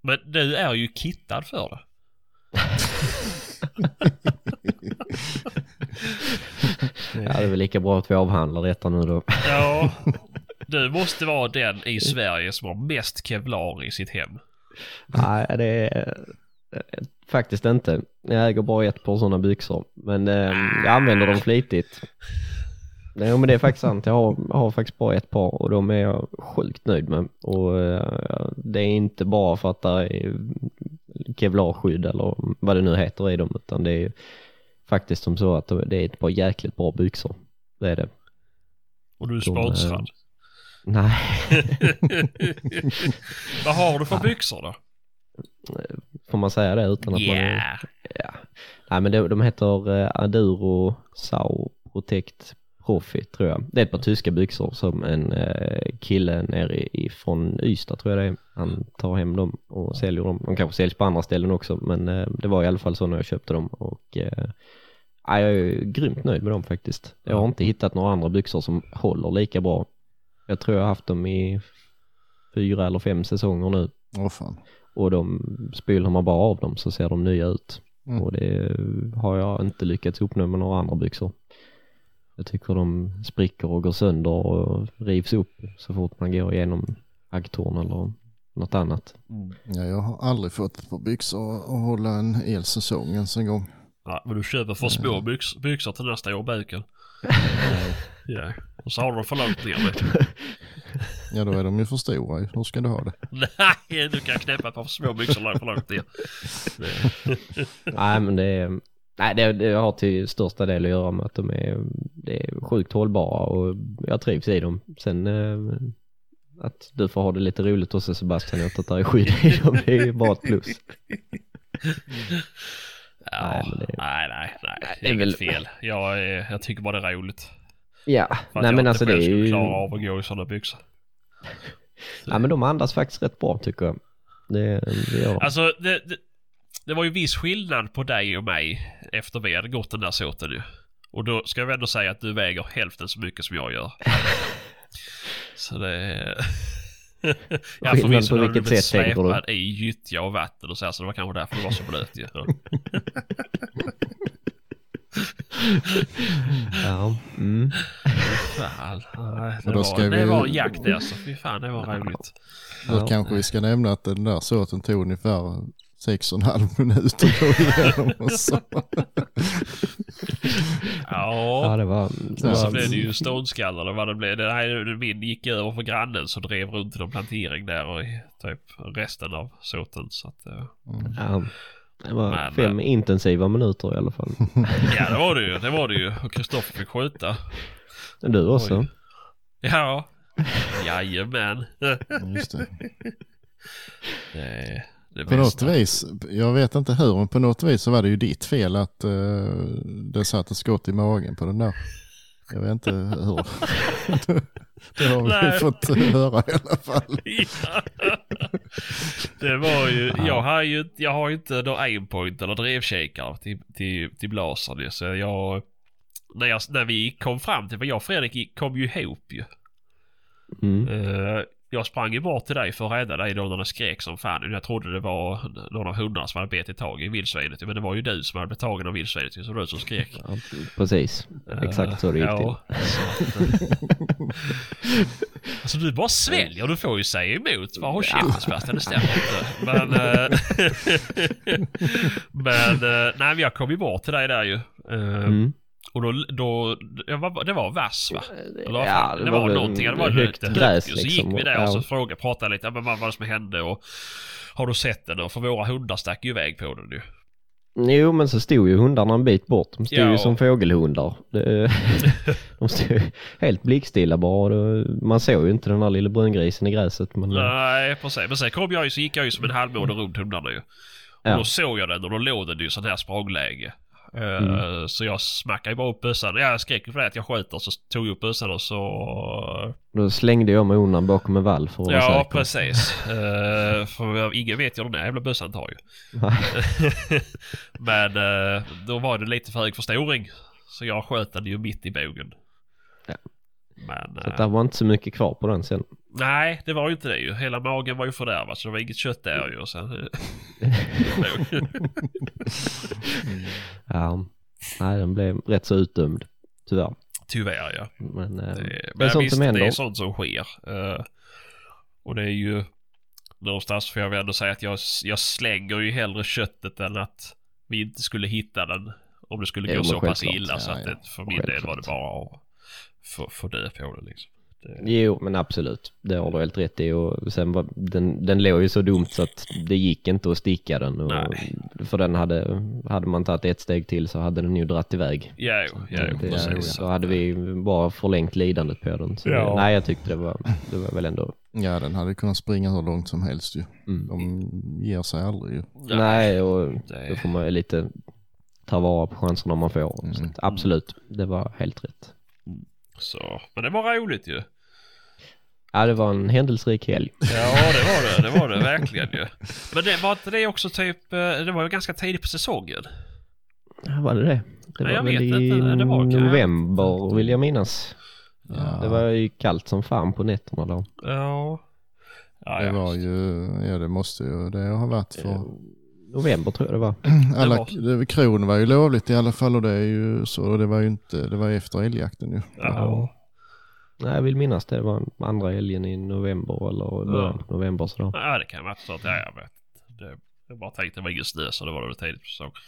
Men du är ju kittad för det. Ja, det är väl lika bra att vi avhandlar detta nu då. Ja, du måste vara den i Sverige som har mest kevlar i sitt hem. Nej, det är faktiskt inte. Jag äger bara ett par sådana byxor. Men eh, jag använder dem flitigt. Nej, men det är faktiskt sant. Jag har, jag har faktiskt bara ett par och de är jag sjukt nöjd med. Och eh, det är inte bara för att det är kevlarskydd eller vad det nu heter i dem utan det är faktiskt som så att det är ett par jäkligt bra byxor. Det är det. Och du är De, eh, sponsrad. Nej, Vad har du för byxor då? Får man säga det utan att man. Yeah. Ja. Nej men de, de heter eh, Aduro Sau Protect Profit tror jag. Det är ett par tyska byxor som en eh, kille nere ifrån Ystad tror jag det är. Han tar hem dem och säljer dem. De kanske säljs på andra ställen också men eh, det var i alla fall så när jag köpte dem och ja, jag är grymt nöjd med dem faktiskt. Jag har inte hittat några andra byxor som håller lika bra. Jag tror jag har haft dem i fyra eller fem säsonger nu Åh fan. Och de spyler man bara av dem så ser de nya ut. Mm. Och det har jag inte lyckats uppnå med några andra byxor. Jag tycker de spricker och går sönder och rivs upp så fort man går igenom aggtorn eller något annat. Ja, jag har aldrig fått ett par byxor att hålla en hel säsong ens en gång. Ja, men du köper för små byx, byxor till nästa år buken. Ja. Och så har du för långt ner. Ja, då är de ju för stora. Hur ska du ha det? Nej, du kan knäppa ett par små byxor för långt ner. Nej men det är, nej det, det har till största del att göra med att de är, det är sjukt hållbara och jag trivs i dem. Sen eh, att du får ha det lite roligt också Sebastian, att det är skydd i dem, det är ju bara ett plus. Ja, Nej, men det- nej, nej, nej. Det är inget väl- fel. Jag, jag tycker bara det är roligt. Ja, För nej jag men alltså det är ju, klara av att gå i sådana byxor. Ja men de andas faktiskt rätt bra tycker jag. Det, det gör de. Alltså, det, det, det var ju viss skillnad på dig och mig efter vi hade gått den där såten ju. Och då ska jag ändå säga att du väger hälften så mycket som jag gör. så det är... ja, Skillnad på vilket sätt tänker du? i gyttja och vatten och så här, så det var kanske därför du var så blöt ju. Ja. Mm. Fan, nej, det, då var, ska det vi- var en jakt det alltså. Fy fan, det var roligt. Då Ja. kanske vi ska nämna att den där såten tog ungefär sex och en halv minut att gå igenom och så. Ja. ja det var, det Och så blev det ju stånskallar och vad det blev. Det här, min gick över för grannen som drev runt i någon plantering där och typ resten av såten. Så att, eh, ja, det var Men, fem intensiva minuter i alla fall. ja det var det ju. Det var det ju. Och Kristoffer fick skjuta. Du också? Oj. Ja. Jajamän. Just det. Det, det På något vis, jag vet inte hur, men på något vis så var det ju ditt fel att uh, det satt ett skott i magen på den där. Jag vet inte hur. det har vi Nej. fått höra i alla fall. Ja. Det var ju, jag har ju, jag har ju inte då aimpoint eller drevkikare till, till, till blasern ju. Så jag, när, jag, när vi kom fram till, för jag och Fredrik kom ju ihop ju. Mm. Eh, jag sprang ju bort till dig för att rädda dig då när det skrek som fan. Jag trodde det var några hundar som hade bitit tag i vildsvinet. Men det var ju du som hade blivit tagen av vildsvinet. Så det var du som skrek. Ja, precis, exakt så det gick till. Ja, att, alltså du bara sväljer, du får ju säga emot. Bara håll käften Sebastian, det stämmer inte. Men, eh, men eh, nej men jag kom ju bort till dig där ju. Eh, Mm. Och då, då jag var, det var vass va? Eller Ja, det det, var var, någonting, det var högt lite gräs, högt. Och så liksom, gick vi där ja. och så frågade, pratade lite, men vad var det som hände och har du sett den? Och för våra hundar stack ju iväg på den ju. Jo men så stod ju hundarna en bit bort. De stod Ja. ju som fågelhundar. Det, de stod ju helt blickstilla bara. och det- Man såg ju inte den där lilla brungrisen i gräset. Men, Nej, precis. Men sen kom jag ju, så gick jag ju som en halvmåne runt hundarna ju. Och Ja. då såg jag den och då låg den ju sånt här språngläge. Eh, Mm. Så jag smackade ju bara upp bössan. Ja, Jag skrek ju för det att jag skjuter så tog jag upp bössan och så... Då slängde jag mig undan bakom en vall för att vara Ja, säker. precis. Uh, för ingen vet ju den där jävla bössan tar ju. Men eh, då var det lite för hög förstoring. Så jag sköt den ju mitt i bågen. Ja. Men... Så att det var inte så mycket kvar på den sen. Nej, det var ju inte det ju. Hela magen var ju fördärvad så det var inget kött där ju. Och sen, Ja. Nej, den blev rätt så utdömd. Tyvärr. Tyvärr ja. Men eh, Det, är men sånt visst, som händer. det är sånt som sker. Eh, och det är ju någonstans får jag väl ändå säga att jag, jag slänger ju hellre köttet än att vi inte skulle hitta den. Om det skulle Jo, gå så pass illa så Ja, att ja. det, för min del var det bara att få, få dö på det liksom. Det, Jo, men absolut. Det har du helt rätt i. Och sen var, den, den låg ju så dumt så att det gick inte att sticka den. Och. För den hade, hade man tagit ett steg till så hade den ju dratt iväg. ja, jo, ja, jo, det, precis. så hade vi bara förlängt lidandet på den. Så Ja. nej, jag tyckte det var, det var väl ändå... Ja, den hade kunnat springa hur långt som helst ju. Mm. De ger sig aldrig ju. Nej, och det- då får man ju lite ta vara på chanserna man får. Mm. Så att, absolut, det var helt rätt. Så, men det var roligt ju. Ja, det var en händelserik helg. Ja, det var det. Det var det verkligen ju. Men det var inte det också typ, eh, det var ju ganska tidigt på säsongen. Ja, var det det? Det Nej, var jag väl vet i inte. Det var- november vill jag minnas. Ja, Det var ju kallt som fan på nätterna då. Ja. Ja, det var ju, ja det måste ju det ha varit för November tror jag det var. alla, var- det, kron var ju lovligt i alla fall och det är ju så, det var ju inte, det var efter älgjakten ju. Ja. Nej, jag vill minnas det var andra helgen i november eller början på november sådär. ja, det kan vara så att ja, jag vet. Det, jag bara tänkte det var ingen snö så det var det tidigt på säsong.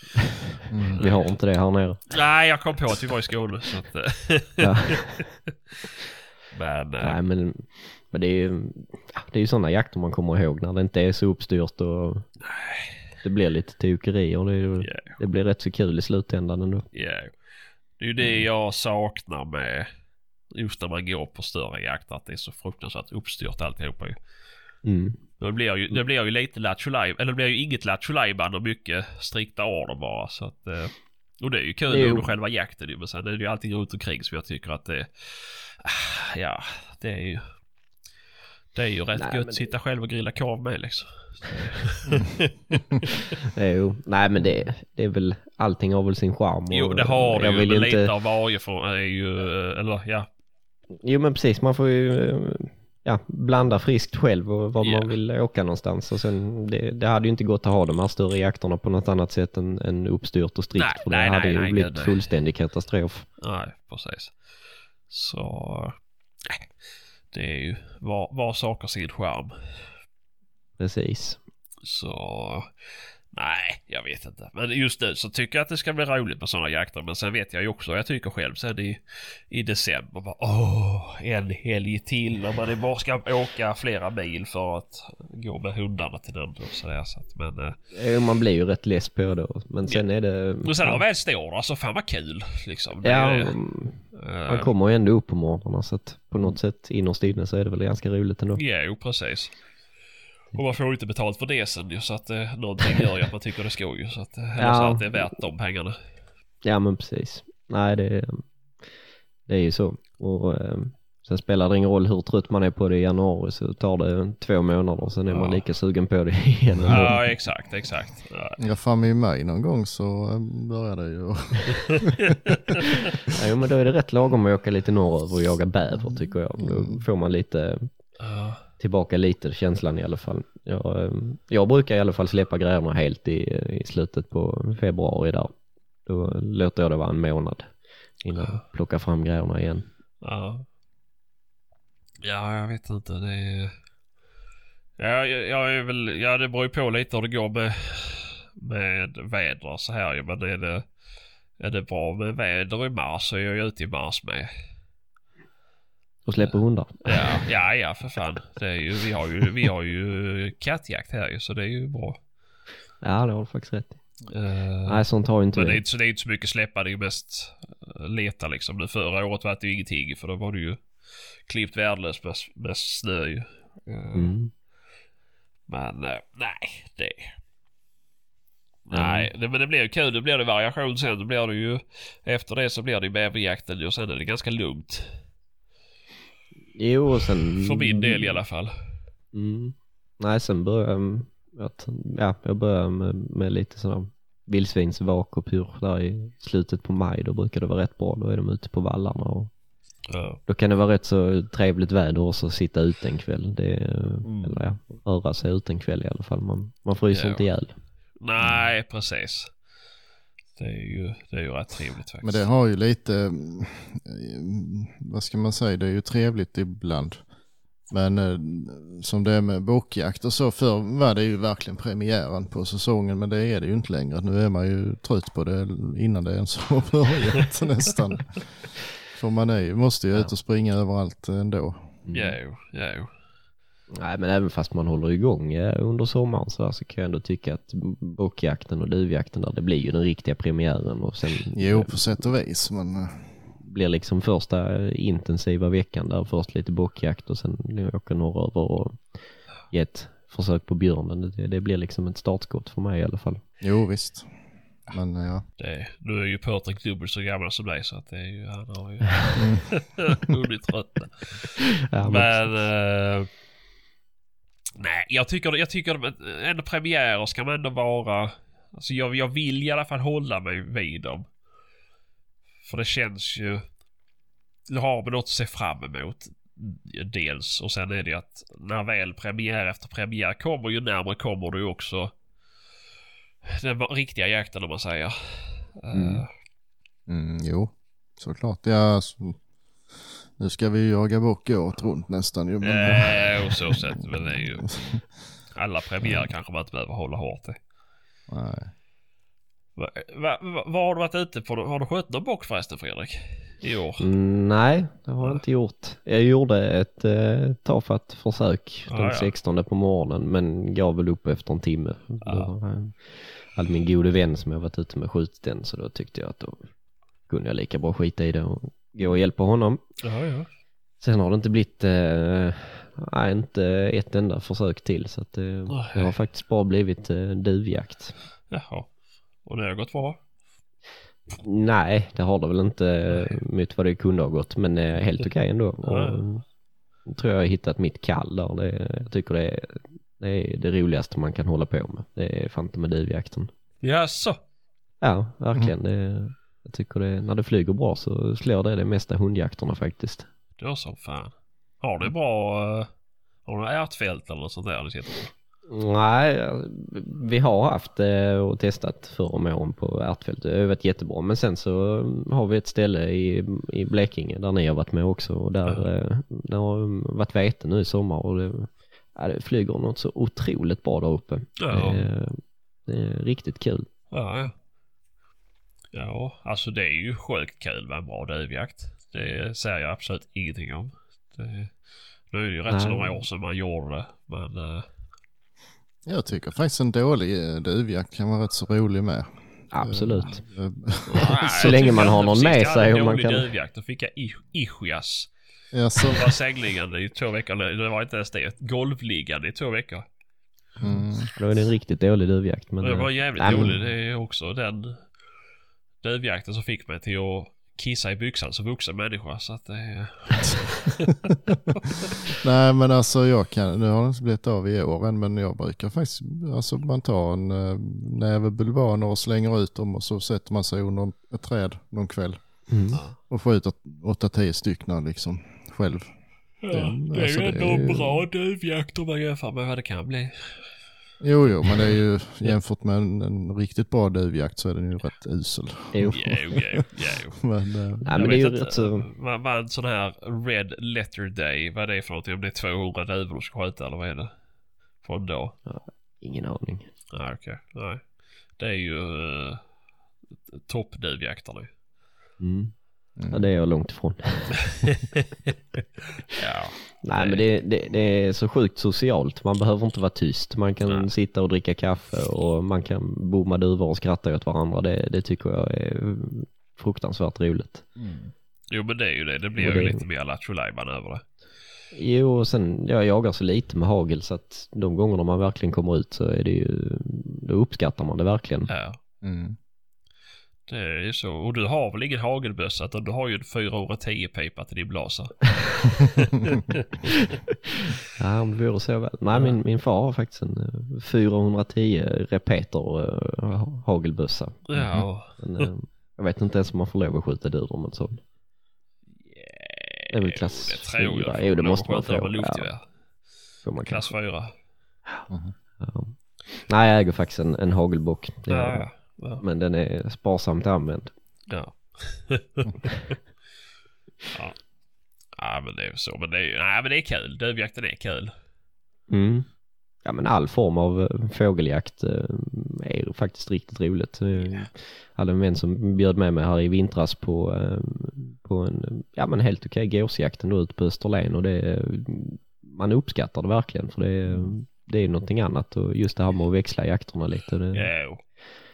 Mm. Vi har inte det här nere. Nej, jag kom på att vi var i Skåne så att... eh, Ja. men... eh, Nej, men, men det är ju ja, det är ju sådana jakter man kommer ihåg när det inte är så uppstyrt och det blir lite tokerier. Det, Ja. det blir rätt så kul i slutändan ändå. Ja. Det är ju det jag saknar med just när man går på större jakter att det är så fruktansvärt uppstyrt alltihopa ju. Mm. Det blir ju, det blir ju lite lattjo eller det blir ju inget lattjo och mycket strikta order bara så att... eh, Och det är ju kul Det är ju- under själva jakten ju men sen är det ju allting runt omkring som jag tycker att det... ah, Ja, det är ju... Det är ju rätt Nej, gött att det- sitta själv och grilla korv med liksom. Jo, nej men det, det är väl, allting har väl sin charm. Jo det har det jag ju vill men inte- lite av varje för, är ju... eh, Eller ja. Jo men precis, man får ju eh, ja, blanda friskt själv och var Ja. man vill åka någonstans. Och sen, det, det hade ju inte gått att ha de här större jakterna på något annat sätt än, än uppstyrt och strikt. Nej, för det nej, hade nej, ju nej, blivit nej. fullständig katastrof. Nej, precis. Så... Det är ju... Var, var sak har sin charm. Precis. Så... Nej, jag vet inte. Men just nu så tycker jag att det ska bli roligt med sådana jakter. Men sen vet jag ju också, jag tycker själv sen i, i december bara åh, en helg till när man bara ska åka flera mil för att gå med hundarna till den och sådär. Så att, men... eh, Man blir ju rätt less på det. Men sen är det... Och sen när man väl står där så fan vad kul liksom. Det, Ja, är, man eh, kommer ju ändå upp på morgnarna så att på något sätt innerst inne så är det väl ganska roligt ändå. Ja, jo precis. Och man får ju inte betalt för det sen ju så att eh, någonting gör ju att man tycker det ska ju så att, eh, eller så Ja. att det är värt de pengarna. Ja men precis. Nej det, det är ju så. Och eh, sen spelar det ingen roll hur trött man är på det i januari så tar det två månader sen är man Ja. lika sugen på det igen. Ja, exakt, exakt. Ja. Ja, fram i maj någon gång så eh, börjar det ju. Ja, men då är det rätt lagom att åka lite norröver och jaga bäver tycker jag. Då får man lite tillbaka lite känslan i alla fall. Jag, eh, jag brukar i alla fall släppa grejerna helt i, i slutet på februari där. Då låter jag det vara en månad innan jag plockar fram grejerna igen. Ja. Ja, jag vet inte. Det är... Ja, jag, jag är väl... Ja, det beror ju på lite hur det går med, med väder och så här ju. Men är det, är det bra med väder i mars så är jag ju ute i mars med. Och släpper hundar. Ja, ja, ja för fan. Det är ju, vi, har ju, vi har ju kattjakt här ju så det är ju bra. Ja det har du faktiskt rätt i. Eh, Nej sånt har ju inte men det är, inte, så- det är inte så mycket släppa, det är ju mest leta liksom. Nu förra året var det ju ingenting för då var det ju klippt värdelöst med, med snö ju. Eh, Mm. Men eh, nej, det... Nej, det, men det blir ju kul. Det blir det variation sen. Då blir det ju... Efter det så blir det ju bäverjakten och sen är det ganska lugnt. Jo och sen... För min del i alla fall. Mm. Nej sen börjar jag, ja, jag börjar med, med lite sådana vildsvinsvak och pur där i slutet på maj. Då brukar det vara rätt bra. Då är de ute på vallarna och Ja. då kan det vara rätt så trevligt väder också att sitta ute en kväll. Det Mm. Eller ja, röra sig ut en kväll i alla fall. Man, man fryser Ja. inte ihjäl. Nej, precis. Det är ju, det är ju rätt trevligt faktiskt. Men det har ju lite, mm, vad ska man säga, det är ju trevligt ibland. Men eh, som det är med bokjakt och så, förr var det ju verkligen premiären på säsongen, men det är det ju inte längre. Nu är man ju trött på det innan det ens har börjat nästan. För man är, måste ju ut och springa överallt ändå. Ja, jo, ja, jo. Nej men även fast man håller igång eh, under sommaren så, här, så kan jag ändå tycka att bockjakten och duvjakten där det blir ju den riktiga premiären och sen Jo, på sätt och vis. Men eh, blir liksom första eh, intensiva veckan där först lite bockjakt och sen åker norröver och ge ett försök på björnen. Det, det blir liksom ett startskott för mig i alla fall. jo, visst. Men eh, ja. Det, nu är ju Patrik dubbelt så gammal som dig så att det är ju, han har ju hunnit tröttna. Ja, men, Men... eh, nej, jag tycker, jag tycker att ändå premiärer ska man ändå vara... Alltså jag, jag vill i alla fall hålla mig vid dem. För det känns ju... Nu har man något att se fram emot. Dels. Och sen är det ju att när väl premiär efter premiär kommer ju närmare kommer ju också den riktiga jakten om man säger. Mm. Eh, Mm, jo, såklart. Ja, alltså, nu ska vi jaga bock året runt nästan ju. Men, Eh, och så sett. Men det är ju... Alla premiärer kanske man inte behöver hålla hårt i. nej. Va, va, va, vad har du varit ute på? Har du skjutit någon bock förresten Fredrik? I år? Mm, nej, det har jag inte gjort. Jag gjorde ett eh, tafatt försök den Ah, ja. 16 på morgonen men gav väl upp efter en timme. Då, eh, hade min gode vän som jag varit ute med skjutit den så då tyckte jag att då kunde jag lika bra skita i det och gå och hjälpa honom. Ja, ja. Sen har det inte blivit, eh, nej inte ett enda försök till så att eh, det har faktiskt bara blivit eh, duvjakt. Jaha. Och det har gått bra? Nej, det har det väl inte mot vad det kunde ha gått men eh, helt okej ändå. Och, tror jag har hittat mitt kall där. Det, jag tycker det är, det är det roligaste man kan hålla på med. Det är fan inte med duvjakten. Jaså? Ja, verkligen. Det, jag tycker det, när det flyger bra så slår det de mesta hundjakterna faktiskt. Då som fan. Har du bra... eh, har du ärtfält eller något sånt där du sitter på? Nej, vi har haft det och testat förr om åren på ärtfält. Det har varit jättebra. Men sen så har vi ett ställe i, i Blekinge där ni har varit med också. Och där eh, det har varit vete nu i sommar och det, ja, det flyger något så otroligt bra där uppe. Ja. Det, är- det är riktigt kul. Ja, ja. Ja, alltså det är ju sjukt kul med en bra duvjakt. Det säger jag absolut ingenting om. Det, nu är det ju rätt så Nej. några år sedan man gjorde det. Men... Jag tycker faktiskt en dålig eh, duvjakt kan vara rätt så rolig med. Absolut. Eh, Så länge man har någon med Jag hade sig en dålig kan- duvjakt. Då fick jag ischias. Ja, så, Jag var sängliggande i två veckor. eller Det var inte ens det. Golvliggande i två veckor. mm, Då är det en riktigt dålig duvjakt. Men, det var eh, jävligt nej, men- roligt. Det är också den duvjakten som fick mig till att kissa i byxan som vuxen människa. Så att det är... Nej men alltså jag kan, nu har det inte blivit av i år än men jag brukar faktiskt, alltså man tar en äh, näve bulvaner och slänger ut dem och så sätter man sig under ett träd någon kväll Mm. och skjuter 8-10 stycken liksom själv. Ja, Det- det är alltså, ju det ändå är bra duvjakt om man jämför med vad det kan bli. Jo jo men det är ju jämfört med en, en riktigt bra duvjakt så är den ju rätt usel. Jo. Jo, jo, jo. Men äh, Jag men det är ju vet rätt inte, så... vad, vad en sån här Red Letter Day, vad är det för någonting? Om det är 200 duvor du ska skjuta eller vad är det? På en dag? Ingen aning. Nej, okej. Nej. Det är ju uh, toppduvjakter nu. Mm. Ja, det är jag långt ifrån. Ja. Nej men det, det, det är så sjukt socialt. Man behöver inte vara tyst. Man kan Nej. sitta och dricka kaffe och man kan bomma duvor och skratta åt varandra. Det, det tycker jag är fruktansvärt roligt. Jo men det är ju det. Det blir Och ju det- lite mer Lattjo över det. Jo och sen, jag jagar så lite med hagel så att de gångerna man verkligen kommer ut så är det ju, då uppskattar man det verkligen. Ja. mm. Det är ju så. Och du har väl ingen hagelbössa utan du har ju en 410 pipa till din blasa. Ja om det vore så väl. Nej min, min far har faktiskt en eh, 410 repeter uh, hagelbössa. Ja. Men, eh, jag vet inte ens om man får lov att skjuta djur med en sån. Det är väl klass det tror jag. fyra. Får Jo, det måste man få. Ja, får man Klass kanske. 4. Ja. Nej jag äger faktiskt en, en hagelbock. Det. Ja. Ja. Men den är sparsamt använd. Ja. ja. Ja men det är ju så. Men det är nej men det är kul. Duvjakten är kul. Mm. Ja men all form av eh, fågeljakt eh, är faktiskt riktigt roligt. Jag hade en vän som bjöd med mig här i vintras på, eh, på en, ja men helt okej gåsjakt ändå ute på Österlen och det, man uppskattar det verkligen för det, är- det är någonting annat och just det här med att växla jakterna lite. Det, Jo.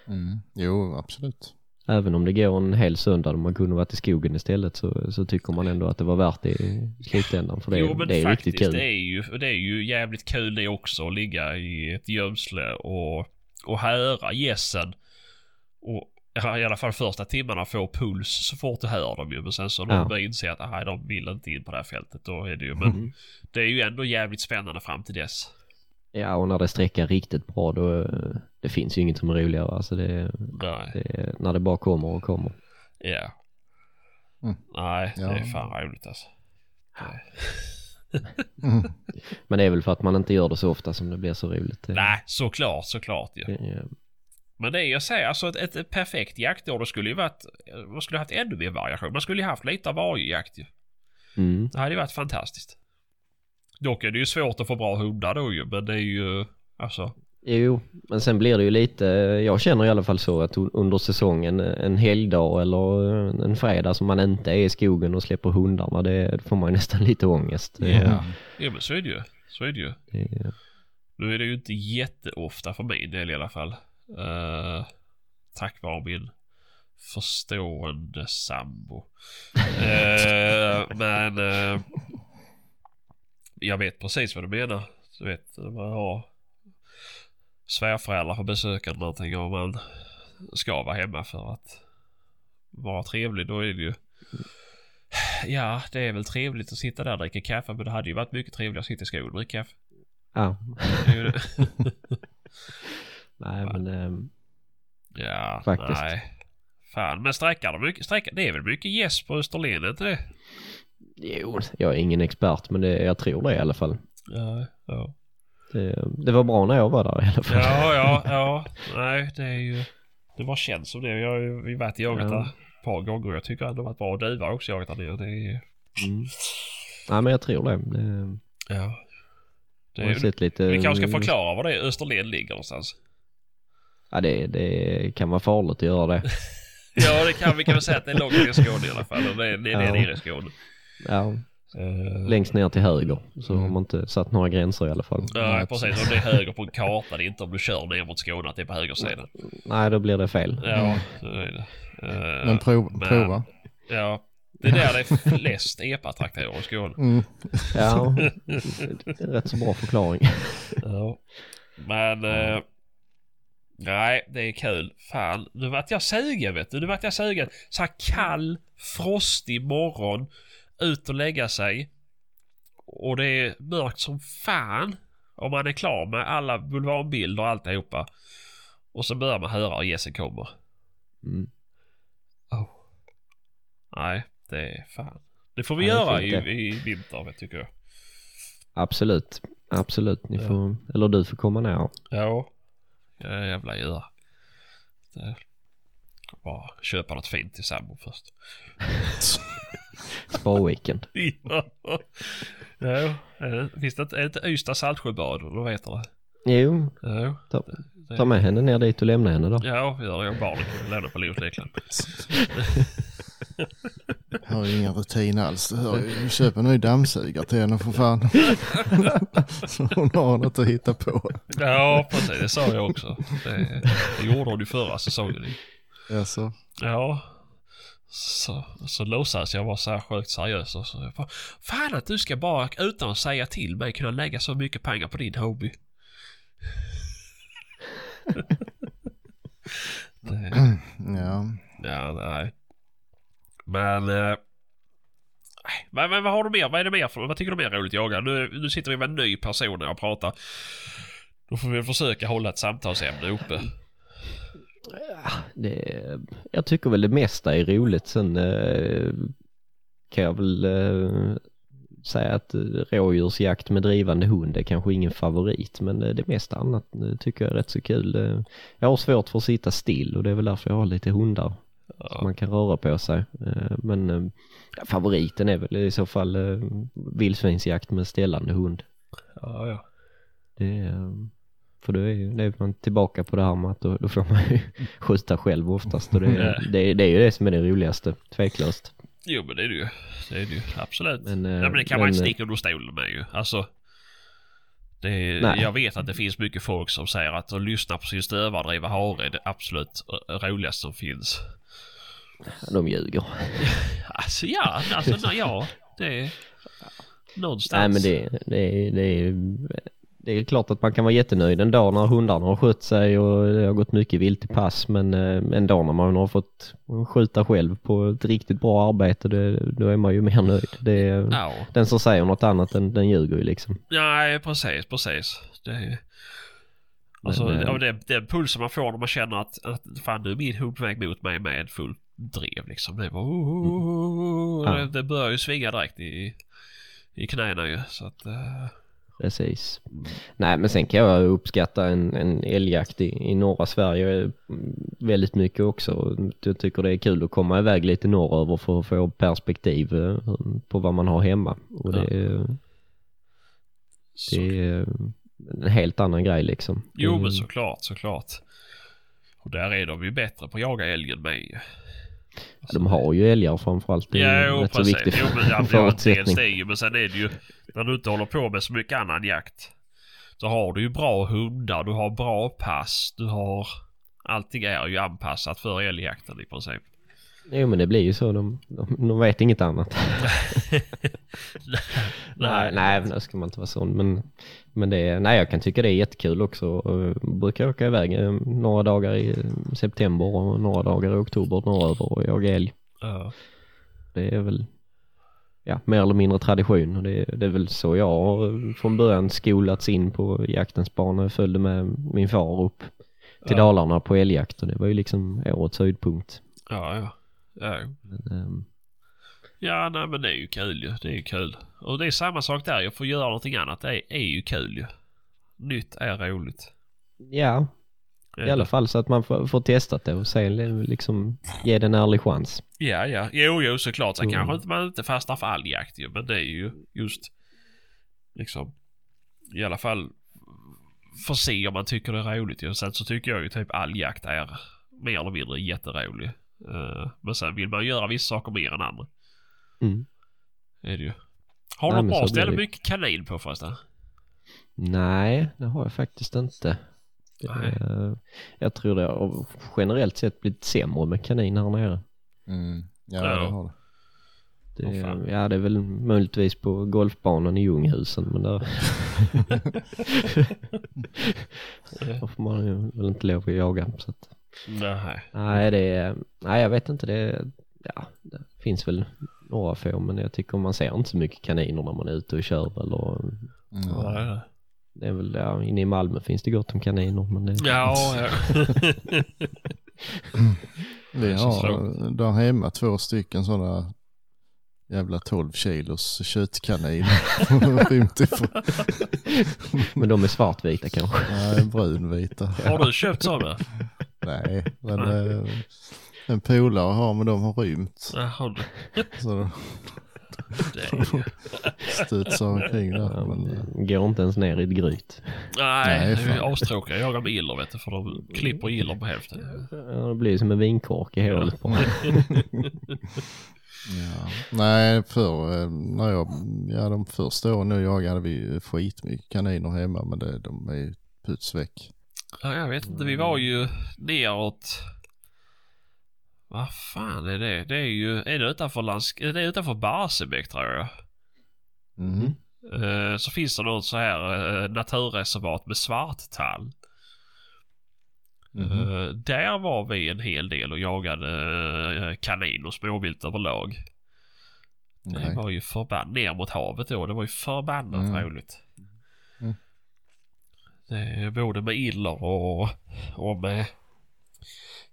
Mm. Jo, absolut. Även om det går en hel söndag och man kunde varit i skogen istället så, så tycker man ändå att det var värt det i slutändan för det, jo men det är faktiskt, riktigt kul. det är, ju, det är ju jävligt kul det också att ligga i ett gömsle och, och höra gässen. Och i alla fall första timmarna få puls så fort du hör dem ju. Men sen så när Ja. börjar inse att nej, de vill inte in på det här fältet. Då är det ju, men Mm. det är ju ändå jävligt spännande fram till dess. Ja och när det sträcker riktigt bra då, det finns ju inget som är roligare alltså det, det när det bara kommer och kommer. Ja. Mm. Nej, det Ja. är fan roligt alltså. Mm. Men det är väl för att man inte gör det så ofta som det blir så roligt. Nej, såklart, såklart ju. är- Men det är jag säger, alltså ett, ett, ett perfekt jaktår, det skulle ju varit, man skulle haft ännu mer variation. Man skulle ju haft lite av varje jakt ju. Mm. Det hade ju varit fantastiskt. Dock är det ju svårt att få bra hundar då ju, men det är ju, alltså. Jo, men sen blir det ju lite, jag känner i alla fall så att un- under säsongen, en helgdag eller en fredag som man inte är i skogen och släpper hundarna, det får man ju nästan lite ångest. Ja. Ja men så är det ju. Så är det ju. det- Nu är det ju inte jätteofta för min del i alla fall. Uh, tack vare min förstående sambo. Eh, men eh, jag vet precis vad du menar. Du vet, man har svärföräldrar på besök eller någonting och man ska vara hemma för att vara trevlig. Då är det ju Ja, det är väl trevligt att sitta där och dricka kaffe men det hade ju varit mycket trevligare att sitta i skogen och dricka kaffe. Ja, nej men ehm, Ja, Faktiskt. nej. Fan, men sträckar de mycket? Sträckar, det är väl mycket gäss på Österlen, inte det? Jo, jag är ingen expert men det, jag tror det i alla fall. Ja, ja. Det, det var bra när jag var där i alla fall. Ja, ja, ja. Nej, det är ju... Det bara känns som det. Jag har ju varit i jagat Ja. ett par gånger. Jag tycker att det varit bra. Och Duva har också jagat där nere. Det är ju... Mm. Nej men jag tror det. det Ja. Det är, sett lite... vi kanske ska förklara var det är Österlen ligger någonstans. Ja det, det kan vara farligt att göra det. Ja, det kan vi kan väl säga att det är långt ner i Skåne i alla fall. Och det är, det är Ja. nere i Skåne. Ja, Uh, längst ner till höger så har man inte satt några gränser i alla fall. Ja, Nej, precis. Om det är höger på en karta. Det är inte om du kör ner mot Skåne att det är på högersidan. Nej då blir det fel. Ja, så är det. Eh, Men prov, men- prova. Ja, det är där det är flest epatraktorer i Skåne. Mm. Ja, det är rätt så bra förklaring. Ja. Men... Eh, nej, det är kul. Fan, nu vart jag sugen vet du. Nu vart jag sugen. Så här kall, frostig morgon. Ut och lägga sig. Och det är mörkt som fan. Om man är klar med alla bulvanbilder och alltihopa. Och så börjar man höra att gässen kommer. Mm. Oh. Nej, det är fan. Det får vi Ja, göra i, i vinter, tycker jag. Absolut, absolut. Ni Ja. får, eller du får komma ner. Ja. Ja, jävla göra. Bara köpa något fint till sambo först. Sparweekend. ja. Ja, finns det inte, är det inte Ystad Saltsjöbad? Vad heter det? Jo, Ja, ta, det- ta med henne ner dit och lämna henne då. Ja, gör det. Jag barnen kan lämna på Leos lekland. Jag har ju ingen rutin alls. Du hör ju, köp en ny dammsugare till henne för fan. Så hon har något att hitta på. Ja, precis. Det sa jag också. Det, det gjorde hon ju förra säsongen. Alltså, Ja. Så, så låtsades jag vara så här sjukt seriös och så jag bara, Fan att du ska bara utan att säga till mig kunna lägga så mycket pengar på din hobby. det, ja. ja, nej. Men... Eh, men, men vad har du mer? Vad är det mer för, Vad tycker du mer är roligt att jaga? Nu, nu sitter vi med en ny person när jag pratar. Då får vi försöka hålla ett samtalsämne uppe. Det, jag tycker väl det mesta är roligt. Sen eh, kan jag väl eh, säga att eh, rådjursjakt med drivande hund är kanske ingen favorit. Men det mesta annat tycker jag är rätt så kul. Jag har svårt för att sitta still och det är väl därför jag har lite hundar. Så man kan röra på sig. Men favoriten är väl i så fall vildsvinsjakt med ställande hund. Ja, ja. Det för då är, ju- då är man tillbaka på det här med att då, då får man ju skjuta själv oftast och det, är- det, är- det är ju det som är det roligaste, tveklöst. Jo men det är det ju. Det är det ju. Absolut. Men, eh, ja, men det kan man men, inte eh, sticka under stolen med ju. Alltså. Det är, jag vet att det finns mycket folk som säger att att lyssna på sin stövardriva hare är det absolut eh, roligaste som finns. De ljuger. Alltså ja, alltså ja. Det är någonstans. Nej men det, det, det, är, det är klart att man kan vara jättenöjd en dag när hundarna har skött sig och det har gått mycket vilt i pass men eh, en dag när man har fått skjuta själv på ett riktigt bra arbete det, då är man ju mer nöjd. Det Ja. Den som säger något annat den, den ljuger ju liksom. Nej, precis, precis. Det är... Alltså, Men, eh, och det, den pulsen man får när man känner att, att fan nu är min hund på väg mot mig med full drev liksom. Det, var, Ja. det, det börjar ju svinga direkt i, i knäna ju. Så att, eh, Precis. Nej men sen kan jag uppskatta en, en älgjakt i, i norra Sverige mm, väldigt mycket också. Jag tycker det är kul att komma iväg lite norröver för att få perspektiv eh, på vad man har hemma. Och det, är- så, det är en helt annan grej liksom. jo men såklart, såklart. Och där är de ju bättre på att jaga älgen med ju. De har ju älgar framförallt. Det är Ja, jo, rätt så precis. viktig Jo, men, ja, ja, dels förutsättning. det men sen är det ju när du inte håller på med så mycket annan jakt. Så har du ju bra hundar, du har bra pass, du har... Allting är ju anpassat för älgjakten i princip. Jo men det blir ju så. De, de, de vet inget annat. Nej, nej, men det ska man inte vara sån. Men, men det, nej, jag kan tycka det är jättekul också. Jag brukar åka iväg eh, några dagar i september och några dagar i oktober norröver och jaga älg. Ja. Det är väl ja, mer eller mindre tradition och det, det är väl så jag har från början skolats in på jaktens bana. Jag följde med min far upp till Ja. Dalarna på älgjakt och det var ju liksom årets höjdpunkt. Ja, ja. Ja. Men, ehm, ja, nej men det är ju kul ju. Det är ju kul. Och det är samma sak där. Jag får göra någonting annat. Det är, är ju kul ju. Nytt är roligt. ja, i alla fall så att man får, får testat det och se liksom ge det en ärlig chans. Ja, ja. Jo, jo, såklart. Sen Mm. kanske inte man inte fastnar för all jakt ju. Men det är ju just liksom i alla fall få se om man tycker det är roligt ju. Sen så tycker jag ju typ all jakt är mer eller mindre jätterolig. Eh, men sen vill man göra vissa saker mer än andra. Mm. Är det ju. Har du något bra ställe det. mycket kanin på förresten? Nej, det har jag faktiskt inte. Nej. Eh, Jag tror det har generellt sett blivit sämre med kanin här nere. Mm. Ja, Ja. det har det. Det, fan. ja, det är väl möjligtvis på golfbanan i Ljunghusen men där, där får man ju väl inte lov att jaga. Så att, Nej. nej, det är, nej, jag vet inte. Det, ja, det finns väl några få men jag tycker man ser inte så mycket kaniner när man är ute och kör eller Mm. Nej. det är väl, ja, inne i Malmö finns det gott om kaniner men det, Ja, ja. Vi Så har där hemma två stycken sådana jävla 12 kilos ifrån. men de är svartvita kanske. Nej, brunvita. Har du köpt sådana? Nej, men eh, en polare har men de har rymt. Ja, har du? Så Det är ju... studsar omkring där. Men, eh, Går inte ens ner i ett gryt. Nej, Nej, det är astråkiga att jaga med iller vet du. För de klipper iller på hälften. Ja, det blir som en vinkork i hålet bara. ja. Nej, för eh, när jag, ja de första åren nu jagade vi skitmycket kaniner hemma men det, de är ju puts väck. Ja, jag vet inte. Vi var ju neråt... Vad fan är det? Det är ju... Är det utanför Landsk... Det är utanför Barsebäck tror jag. Mm. Så finns det något så här eh, naturreservat med svarttall. Eh, där var vi en hel del och jagade eh, kanin och småvilt överlag. Det Okej. var ju förbannat ner mot havet då. Det var ju förbannat Mm. roligt. Mm. Det både med iller och, och med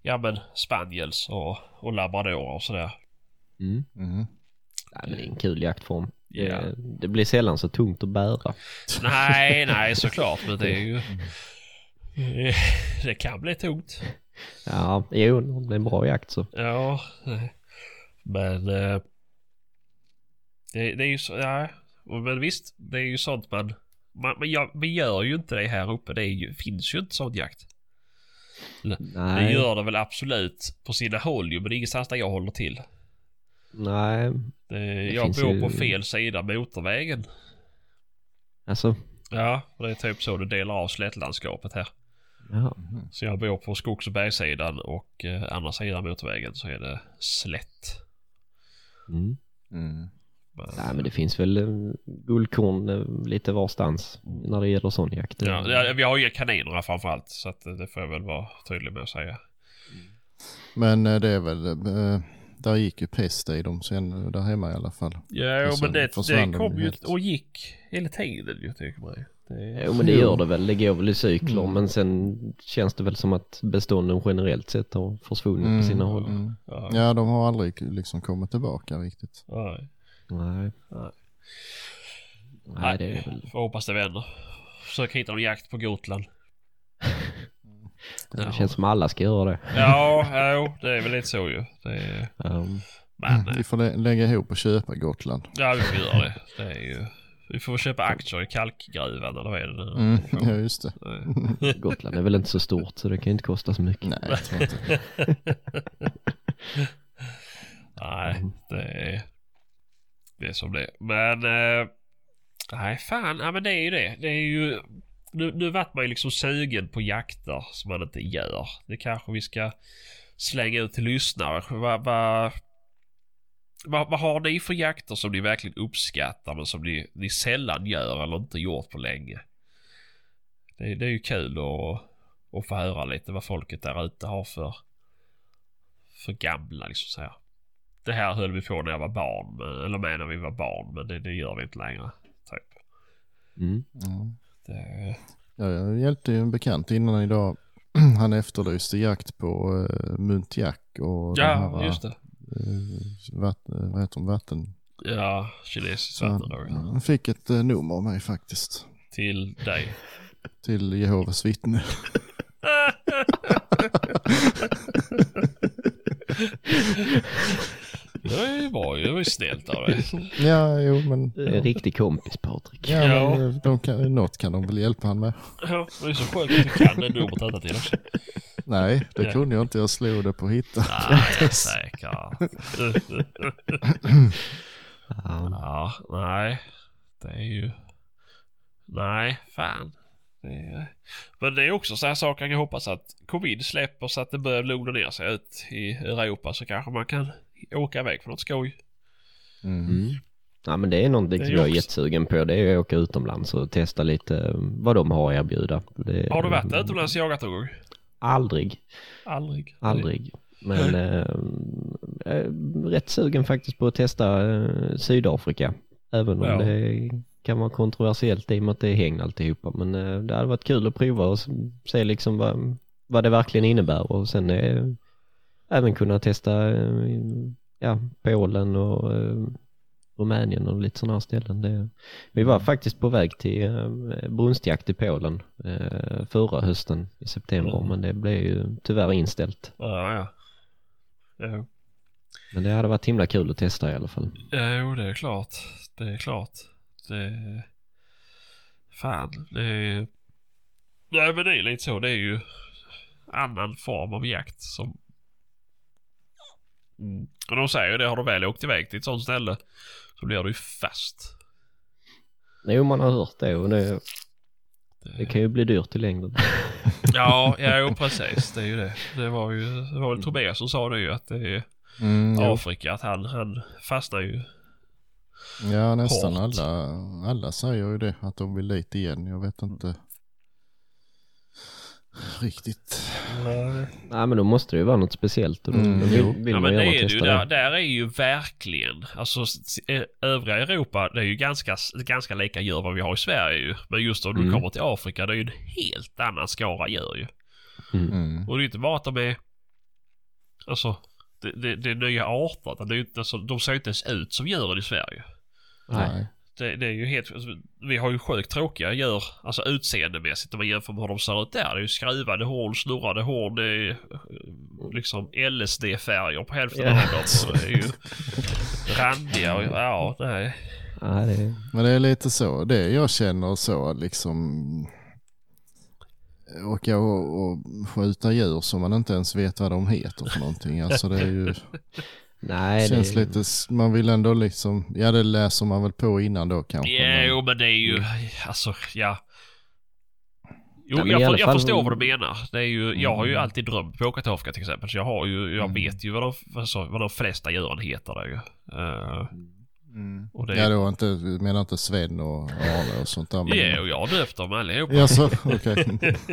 ja men spaniels och, och labradorer och sådär. Mm. Ja, men det är en kul jaktform. Ja. Det, det blir sällan så tungt att bära. Nej, nej såklart men det är ju... eh, Det kan bli tungt. Ja, jo, det är en bra jakt så. Ja, men eh, det, det är ju så, ja, men visst, det är ju sånt man, man, man gör, vi gör ju inte det här uppe. Det ju, finns ju inte sån jakt. Det Nej, gör det väl absolut på sina håll ju, men det är ingenstans där jag håller till. Nej, Det, jag bor ju- på fel sida motorvägen. alltså. Ja, och det är typ så du delar av slättlandskapet här. Ja. Så jag bor på skogs och bergssidan och eh, andra sidan motorvägen så är det slätt. Mm. Mm. Men, Nej men det finns väl eh, guldkorn eh, lite varstans när det gäller sån jakt. ja, vi har ju kaninerna framförallt så att det får jag väl vara tydlig med att säga. Men det är väl, där gick ju pest i dem sen där hemma i alla fall. Ja, men det, det de kom ju helt. och gick hela tiden ju tycker man Det, Jo men det gör det väl, det går väl i cykler Mm. men sen känns det väl som att bestånden generellt sett har försvunnit på sina håll. Mm. ja, Ja, de har aldrig liksom kommit tillbaka riktigt. nej. Nej. Nej. Nej det är väl, Får hoppas det vänder. Försök hitta någon jakt på Gotland. det känns som alla ska göra det. Ja, jo, det är väl lite så ju. Det är, Um, men, eh, Vi får lä- lägga ihop och köpa Gotland. ja vi får göra det. Det är ju... Vi får köpa aktier i kalkgruvan eller vad är det nu? Mm. Ja, just det. Gotland är väl inte så stort så det kan inte kosta så mycket. Nej, jag tror inte. Nej, det är... Det är som det är. Men... Eh, nej, fan. Ja, men det är ju det. Det är ju... Nu, nu vart man ju liksom sugen på jakter som man inte gör. Det kanske vi ska slänga ut till lyssnare. Vad vad vad- vad har ni för jakter som ni verkligen uppskattar men som ni, ni sällan gör eller inte gjort på länge? Det, det är ju kul att, att få höra lite vad folket där ute har för, för gamla liksom så här. Det här höll vi på när jag var barn, men, eller med när vi var barn, men det, det gör vi inte längre. Typ. Mm. Mm. Det, Ja, jag hjälpte ju en bekant innan idag. Han efterlyste jakt på uh, muntjack och ja, de här, just det. eh, vatten, vad heter de, vatten. Ja, kinesiskt Så han, vattendrag. han fick ett uh, nummer av mig faktiskt. Till dig. Till Jehovas vittne. Det var ju, det var ju snällt av dig. Ja, jo men. Det är en riktig kompis Patrik. Ja, Ja. men eh, de kan, något kan de väl hjälpa han med. Ja, det är så skönt att du kan det numret utantill också. Nej, det Ja. kunde jag inte. Jag slog det på hitta. Nej, jag är säker. Ja. Ja, nej. Det är ju... Nej, fan. Det är... Men det är också så här saker jag hoppas att covid släpper så att det börjar lugna ner sig ut i Europa så kanske man kan åka iväg på något skoj. Mm. Mm. Ja men det är någonting Det är som jag är jättesugen på. Det är att åka utomlands och testa lite eh, vad de har att erbjuda. Det, Har du varit utomlands och jagat någon gång? Aldrig, Aldrig. aldrig. Men eh, jag är rätt sugen faktiskt på att testa eh, Sydafrika. Även om Ja. det kan vara kontroversiellt i och med att det är hägn alltihopa. Men eh, det hade varit kul att prova och se liksom vad, vad det verkligen innebär och sen eh, även kunna testa eh, ja, Polen och eh, Rumänien och lite sådana här ställen. Det, vi var faktiskt på väg till eh, brunstjakt i Polen förra hösten i september Mm. men det blev ju tyvärr inställt. Ja, ja. Jo. Men det hade varit himla kul att testa i alla fall. Jo, det är klart. Det är klart. Det... Fan, det är... Nej, men det är lite så. Det är ju annan form av jakt som... Mm. Och de säger ju det, har du väl åkt iväg till ett sånt ställe så blir du ju fast. Jo, man har hört det och det, det kan ju bli dyrt i längden. Ja, ja jo, precis. Det är ju det. Det var ju, det var väl Tobias som sa det ju att det är Mm. Afrika, att han, han fastnar ju. Ja, nästan Hårt. alla, alla säger ju det, att de vill dit igen. Jag vet inte riktigt. Nej, men då måste det ju vara något speciellt och då, Mm, vill, vill Ja men det är ju. Där, där är ju verkligen, alltså eh, övriga Europa det är ju ganska, ganska lika djur vad vi har i Sverige ju. Men just om du Mm. kommer till Afrika det är ju en helt annan skara djur ju. Mm. Och det är inte bara att de är, alltså det, det, det är nya arter. utan Det är ju inte, alltså, de ser ju inte ens ut som djuren i Sverige. Nej. Det, det är ju helt, alltså, vi har ju sjukt tråkiga djur, alltså utseendemässigt om man jämför med hur de ser ut där. Det är ju skruvade horn, snurrade horn, det är eh, liksom LSD-färger på hälften Ja. av dem. Så Det är ju randiga och ja, nej. Det, Men det är lite så, det jag känner så liksom åka och, och skjuta djur som man inte ens vet vad de heter för någonting. Alltså det är ju, Nej, Känns det, lite, man vill ändå liksom, ja det läser man väl på innan då kanske. Ja, men- jo men det är ju, alltså ja. Jo, i jag, för, jag fall- förstår vad du menar. Det är ju, jag har ju Mm. alltid drömt på Åkartofka till exempel. Så jag har ju, jag Mm. vet ju vad de, alltså, vad de flesta djuren heter där ju. Eh, Mm. och det Ja då inte, du menar inte Sven och Arne och sånt där. men- Ja, och jag har döpt dem allihopa. Ja, så, okej.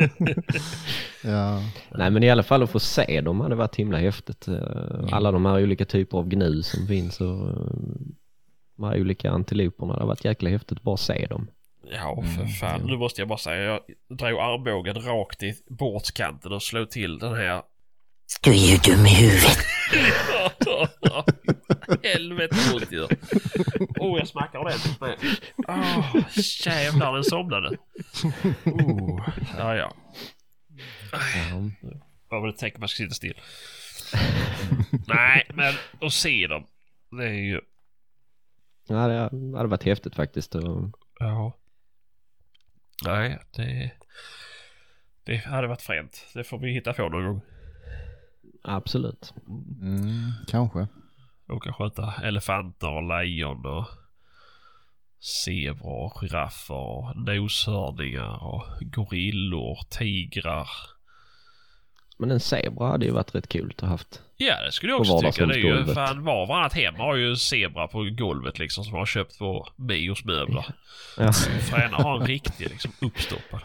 ja, nej men i alla fall att få se dem hade varit himla häftigt. Eh, Alla de här olika typer av gnu som finns och eh, de här olika antiloperna. Det hade varit jäkla häftigt att bara se dem. Ja, för fan. Nu måste jag bara säga, jag drog armbågen rakt i bordskanten och slog till den här. Du är ju dum i huvudet. Helvete vad ont det gör. Oh, jag smackar ordentligt med. Åh, jävlar den somnade. Oh, ja, ja. Ja. Vad var det tänkt man ska sitta still? Nej, men att se dem. Det är ju... Ja, det hade varit häftigt faktiskt. Och, Ja. Nej, det... Det hade varit fränt. Det får vi hitta på någon gång. Absolut. mm, kanske. Åka och skjuta elefanter och lejon och zebror och giraffer och noshörningar och gorillor, tigrar. Men en zebra hade ju varit rätt kul att ha haft. Ja, det skulle jag också tycka. Det är ju fan var och varannat hem har ju en zebra på golvet liksom som har köpt på Mios möbler. Ja, Fräna har en riktig liksom uppstoppad.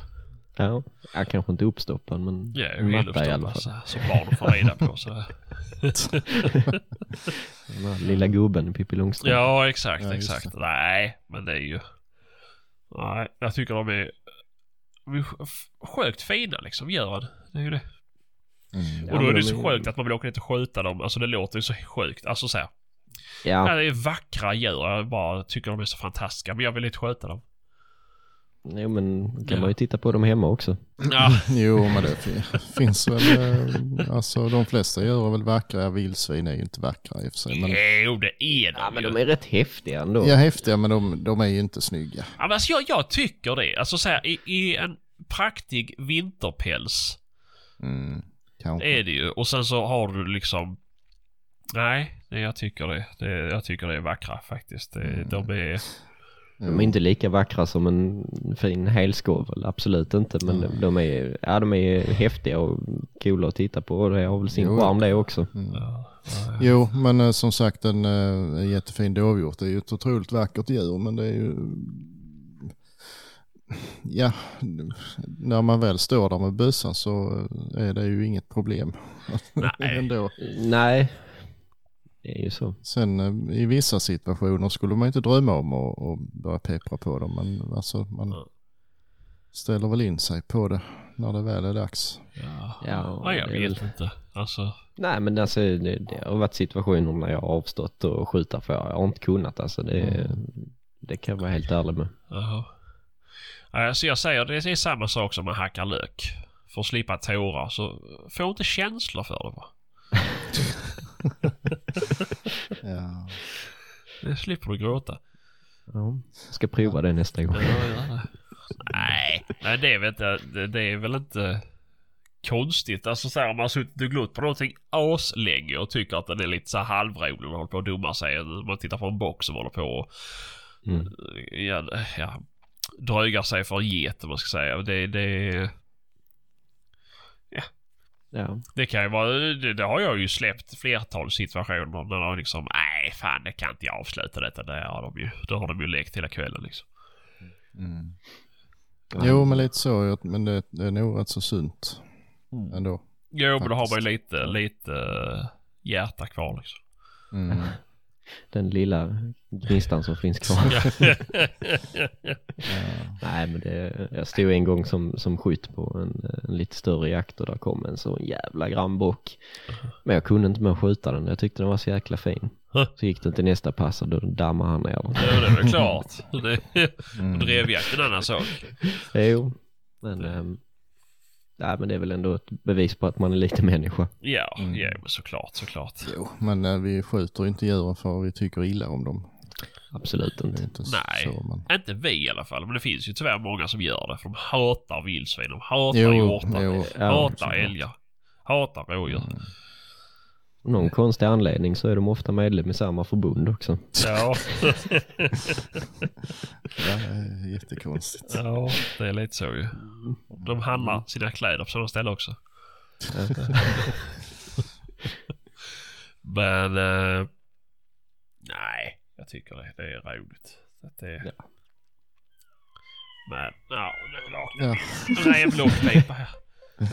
Ja. ja kanske inte uppstoppad men Ja, en matta i alla fall. så, så barn får rida på. Så. Lilla gubben i Pippi Långstrump. Ja, exakt, Ja, exakt. Nej, men det är ju... Nej, jag tycker de är... de är sj- Sjukt fina liksom, djuren. Det är ju det. Mm. Och då är det de så är- sjukt att man vill åka dit och skjuta dem. Alltså det låter ju så sjukt. Alltså så här. Ja, Ja. Det är vackra djur. Jag bara tycker de är så fantastiska. Men jag vill inte skjuta dem. Jo, men kan Ja. man ju titta på dem hemma också. Ja, Jo, men det fin- finns väl, eh, alltså de flesta är väl vackra. Vildsvin är ju inte vackra i och för sig. Men, jo det är de Ja, men de är rätt häftiga ändå. ja, häftiga men de, de är ju inte snygga. Ja, men alltså jag, jag tycker det. Alltså så här, i, i en praktig vinterpäls Mm, kanske. är det ju. Och sen så har du liksom... Nej, jag tycker det. det. Jag tycker det är vackra faktiskt. Det, Mm. De är... De är inte lika vackra som en fin helskovel, absolut inte. Men de, de, är, ja, de är häftiga och coola att titta på och det har väl sin charm det också. Mm. Ja, ja, Jo, men eh, som sagt en uh, jättefin dovhjort är ju ett otroligt vackert djur, men det är ju... Ja, när man väl står där med bössan så eh, är det ju inget problem. Nej. Ändå. Nej, det är ju så. Sen eh, i vissa situationer skulle man inte drömma om att, att börja peppra på dem, men alltså man Ja. ställer väl in sig på det när det väl är dags. ja. Ja, ja jag vet väl- inte. Alltså... Nej men alltså det, det har varit situationer när jag har avstått och skjuta för jag har inte kunnat alltså. Det, det kan jag vara helt ärlig med. Jaha. Ja, Alltså jag säger det är samma sak som man hackar lök. För att slippa tårar så få inte känslor för det va. Ja. Det slipper du gråta. Ja, jag ska prova det nästa gång. Ja. Nej, men det är väl inte, det, det är väl inte konstigt. Alltså så här, om man har suttit och glott på någonting aslänge och tycker att den är lite så här halvrolig och håller på att dumma sig. Man tittar på en box som håller på och Mm. ja, ja, drögar sig för en get om man ska säga. Det, det, Ja. det kan ju vara, det, det har jag ju släppt flertal situationer när de liksom, nej fan det kan inte jag avsluta detta. Det har de ju, då har de ju lekt hela kvällen liksom. Mm. Jo, men lite så, men det, det är nog rätt så sunt ändå. Jo men då har man ju Faktiskt. lite, lite hjärta kvar liksom. Mm. Den lilla gnistan som finns kvar. Nej men det, jag stod en gång som, som skytt på en, en lite större jakt och där kom en så jävla grannbock. Men jag kunde inte med att skjuta den, jag tyckte den var så jäkla fin. Så gick den till nästa pass och då dammade han ner den. Ja det är väl klart. Det, Mm. drevjakt är en annan sak. Jo, men, ähm, nej, men det är väl ändå ett bevis på att man är lite människa. Ja, Mm. ja såklart, såklart. Jo, men eh, vi skjuter inte djuren för vi tycker illa om dem. Absolut inte. inte Nej. så. Men... Inte vi i alla fall, men det finns ju tyvärr många som gör det. För de hatar vildsvin, de hatar Jo, hjortar, jo. Hatar älgar, hatar rådjur. Mm. Av någon konstig anledning så är de ofta medlem i samma förbund också. Ja. Det är jättekonstigt. ja, det är lite så ju. De handlar sina kläder på sådana ställen också. Men... Eh, nej, jag tycker det, det är roligt. Att det, Ja. Men, ja, nu la Ja. Revlockpipa här.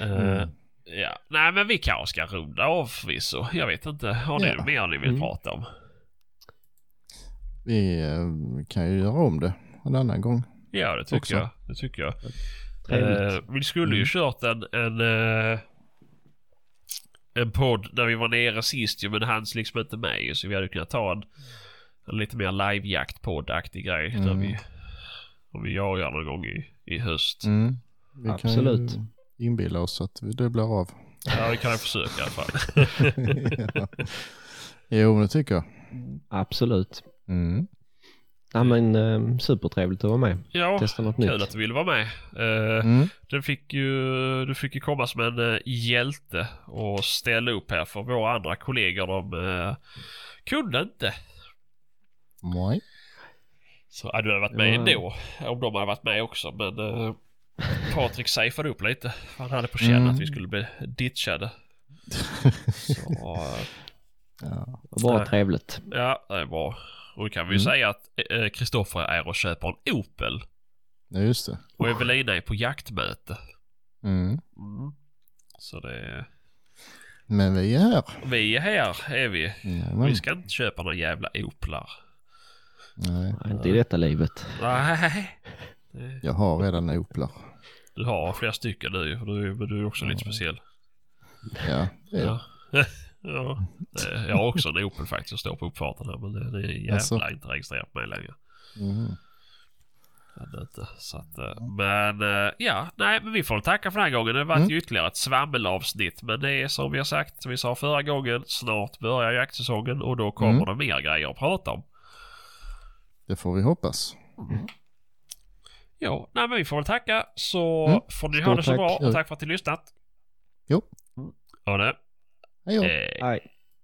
Eh, Mm. Ja, nej men vi kanske ska runda av förvisso. Jag vet inte. Har ni Ja. mer ni vill Mm. prata om? Vi eh, kan ju göra om det en annan gång. Ja, det tycker Också. jag. Det tycker jag. Eh, vi skulle ju kört en, en, eh, en podd när vi var nere sist ju, men det hanns liksom inte med så vi hade kunnat ta en, en lite mer livejaktpodd-aktig grej. Där Mm. vi, om vi jagar någon gång i, i höst. Mm. Vi Absolut. kan ju inbilla oss att det blir av. Ja, vi kan jag försöka i alla fall. ja. Jo, men det tycker jag. Absolut. Mm. Ja men eh, supertrevligt att vara med. Ja, Testa något kul nytt. att du ville vara med. Eh, Mm. du, fick ju, du fick ju komma som en uh, hjälte och ställa upp här för våra andra kollegor de uh, kunde inte. Nej. Så hade du varit med Ja. ändå. Om de hade varit med också. Men uh, Patrik safeade upp lite. Han hade på känn Mm. att vi skulle bli ditchade. Så eh, Ja. Bra Nej. trevligt. ja, det är bra. Och då kan vi ju Mm. säga att eh, Kristoffer är och köper en Opel. ja, just det. Och Evelina är på jaktmöte. Mm. Mm. Så det är... Men vi är här. Vi är här, är vi. Jajamän. Vi ska inte köpa några jävla Oplar. Nej, Ja, Inte i detta livet. Nej. Det- jag har redan Oplar. Du har flera stycken ju, för du, du är också lite speciell. Ja, det är Ja. ja. Det- Jag har också en Opel faktiskt som står på uppfarten här men det, det är jävla Alltså. inte registrerat på mig längre. mm. Inte. Så att, eh, men eh, ja, nej men vi får tacka för den här gången. Det varit Mm. ju ytterligare ett svammelavsnitt. Men det är som vi har sagt, som vi sa förra gången, snart börjar jaktsäsongen och då kommer Mm. det mer grejer att prata om. Det får vi hoppas. Ja, nej men vi får väl tacka så Mm. får ni ha det så tack. bra tack för att ni lyssnat. Jo. Ha det. Hej då. Hej. Nej.